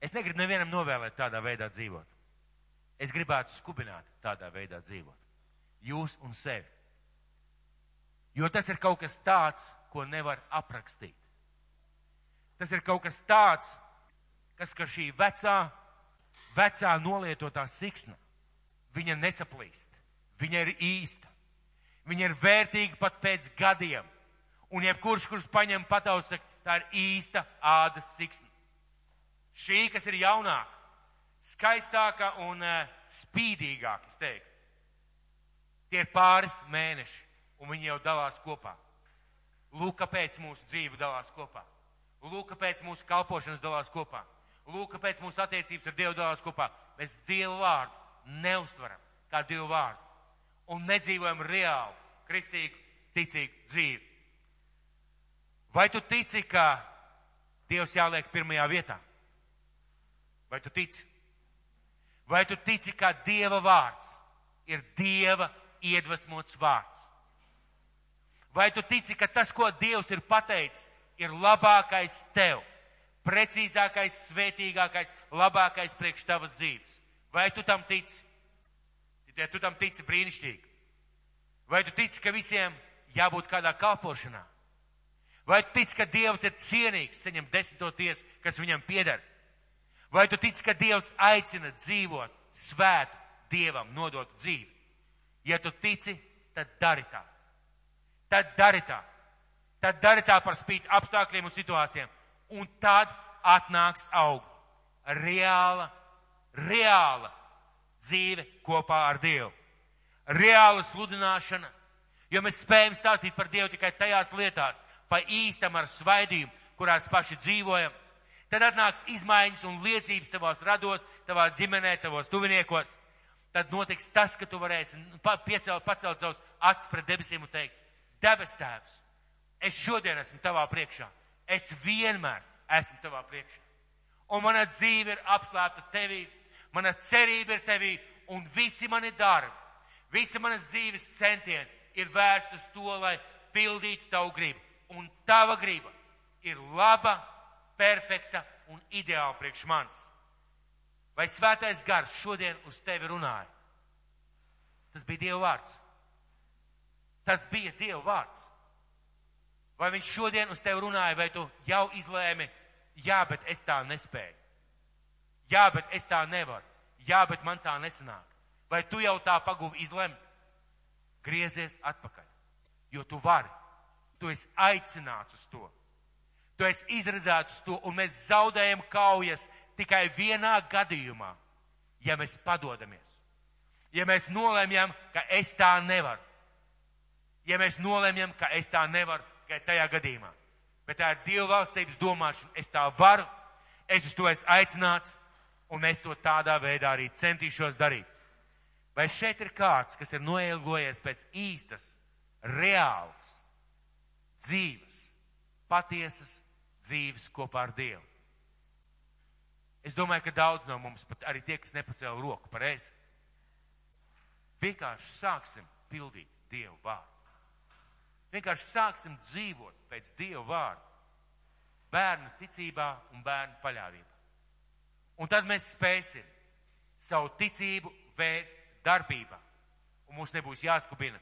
Es negribu nevienam novēlēt tādā veidā dzīvot. Es gribētu skubināt tādā veidā dzīvot. Jūs un sevi. Jo tas ir kaut kas tāds, ko nevar aprakstīt. Tas ir kaut kas tāds, kas ka šī vecā, vecā nolietotā siksna, viņa nesaplīst. Viņa ir īsta. Viņa ir vērtīga pat pēc gadiem. Un jebkurš, kurš paņem pataus, saka, tā ir īsta ādas siksna. Šī, kas ir jaunāka, skaistāka un uh, spīdīgāka, es teiktu. Tie ir pāris mēneši, un viņi jau dalās kopā. Lūk, kāpēc mūsu dzīve dalās kopā. Lūk, kāpēc mūsu kalpošanas dalās kopā. Lūk, kāpēc mūsu attiecības ar Dievu dalās kopā. Mēs Dievu vārdu neustveram kā Dievu vārdu un nedzīvojam reāli, kristīgu, ticīgu dzīvi. Vai tu tici, ka Dievs jāliek pirmajā vietā? Vai tu tici? Vai tu tici, ka Dieva vārds ir Dieva iedvesmots vārds? Vai tu tici, ka tas, ko Dievs ir pateicis, ir labākais tev, precīzākais, svētīgākais, labākais priekš tavas dzīves? Vai tu tam tici? Ja tu tam tici brīnišķīgi. Vai tu tici, ka visiem jābūt kādā kalpošanā? Vai tu tici, ka Dievs ir cienīgs, saņem desmito tiesu, kas viņam pieder? Vai tu tici, ka Dievs aicina dzīvot svētu Dievam nodotu dzīvi? Ja tu tici, tad dari tā. Tad dari tā. Tad dari tā par spīti apstākļiem un situācijām. Un tad atnāks aug reāla, reāla dzīve kopā ar Dievu. Reāla sludināšana, jo mēs spējam stāstīt par Dievu tikai tajās lietās, pa īstam ar svaidījumu, kurās paši dzīvojam. Tad atnāks izmaiņas un liecības tavos rados, tavā ģimenē, tavos tuviniekos. Tad notiks tas, ka tu varēsi piecelt, pacelt savus acis pret debesīm un teikt, debes tēvs, es šodien esmu tavā priekšā. Es vienmēr esmu tavā priekšā. Un mana dzīve ir apslēpta tevī, mana cerība ir tevī, un visi mani darbi, visi manas dzīves centieni ir vērsti uz to, lai pildītu tavu gribu. Un tava griba ir laba, perfekta un ideāla priekš manis. Vai svētais gars šodien uz tevi runāja? Tas bija Dieva vārds. Tas bija Dieva vārds. Vai viņš šodien uz tevi runāja, vai tu jau izlēmi, jā, bet es tā nespēju. Jā, bet es tā nevaru. Jā, bet man tā nesanāk. Vai tu jau tā paguvi izlemt? Griezies atpakaļ, jo tu vari. Tu esi aicināts uz to. Tu esi izredzēts to, un mēs zaudējam kaujas tikai vienā gadījumā, ja mēs padodamies. Ja mēs nolēmjam, ka es tā nevaru. Ja mēs nolēmjam, ka es tā nevaru, tikai tajā gadījumā. Bet tā ir Dieva valstības domāšana. Es tā varu, es uz to esmu aicināts, un es to tādā veidā arī centīšos darīt. Vai šeit ir kāds, kas ir noilgojies pēc īstas, reālas dzīves, patiesas dzīves kopā ar Dievu? Es domāju, ka daudz no mums, pat arī tie, kas nepacēla roku pareizi, vienkārši sāksim pildīt Dievu vārdu. Vienkārši sāksim dzīvot pēc Dieva vārda. Bērnu ticībā un bērnu paļāvībā. Un tad mēs spēsim savu ticību vēst darbībā. Un mums nebūs jāskubina.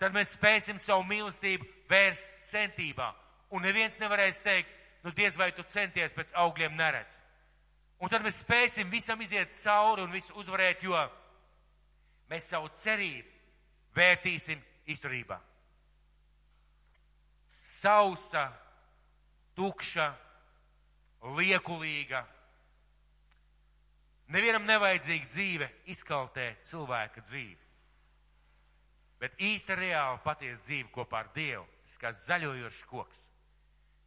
Tad mēs spēsim savu mīlestību vērst centībā. Un neviens nevarēs teikt, nu diez vai tu centies pēc augļiem neredz. Un tad mēs spēsim visam iziet cauri un visu uzvarēt, jo mēs savu cerību vērtīsim izturībā. Sausa, tukša, liekulīga, Nevienam nevajadzīga dzīve izkaltē cilvēka dzīvi. Bet īsta reāla patiesa dzīve kopā ar Dievu, tas kā zaļojošs koks,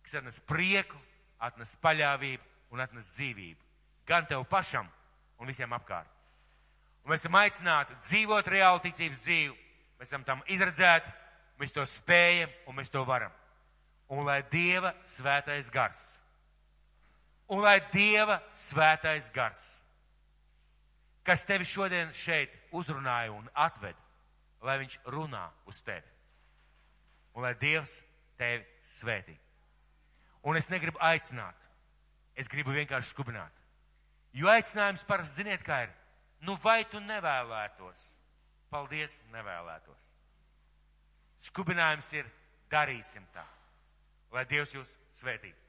kas atnes prieku, atnes paļāvību un atnes dzīvību. Gan tev pašam un visiem apkārt. Un mēs esam aicināti dzīvot reāli ticības dzīvi. Mēs esam tam izredzēti, mēs to spējam un mēs to varam. Un lai Dieva svētais gars. Un lai Dieva svētais gars, kas tevi šodien šeit uzrunāja un atved, lai viņš runā uz tevi. Un lai Dievs tevi svētī. Un es negribu aicināt, es gribu vienkārši skubināt. Jo aicinājums parasti ziniet, kā ir. Nu vai tu nevēlētos? Paldies, nevēlētos. Skubinājums ir darīsim tā, lai Dievs jūs svētītu.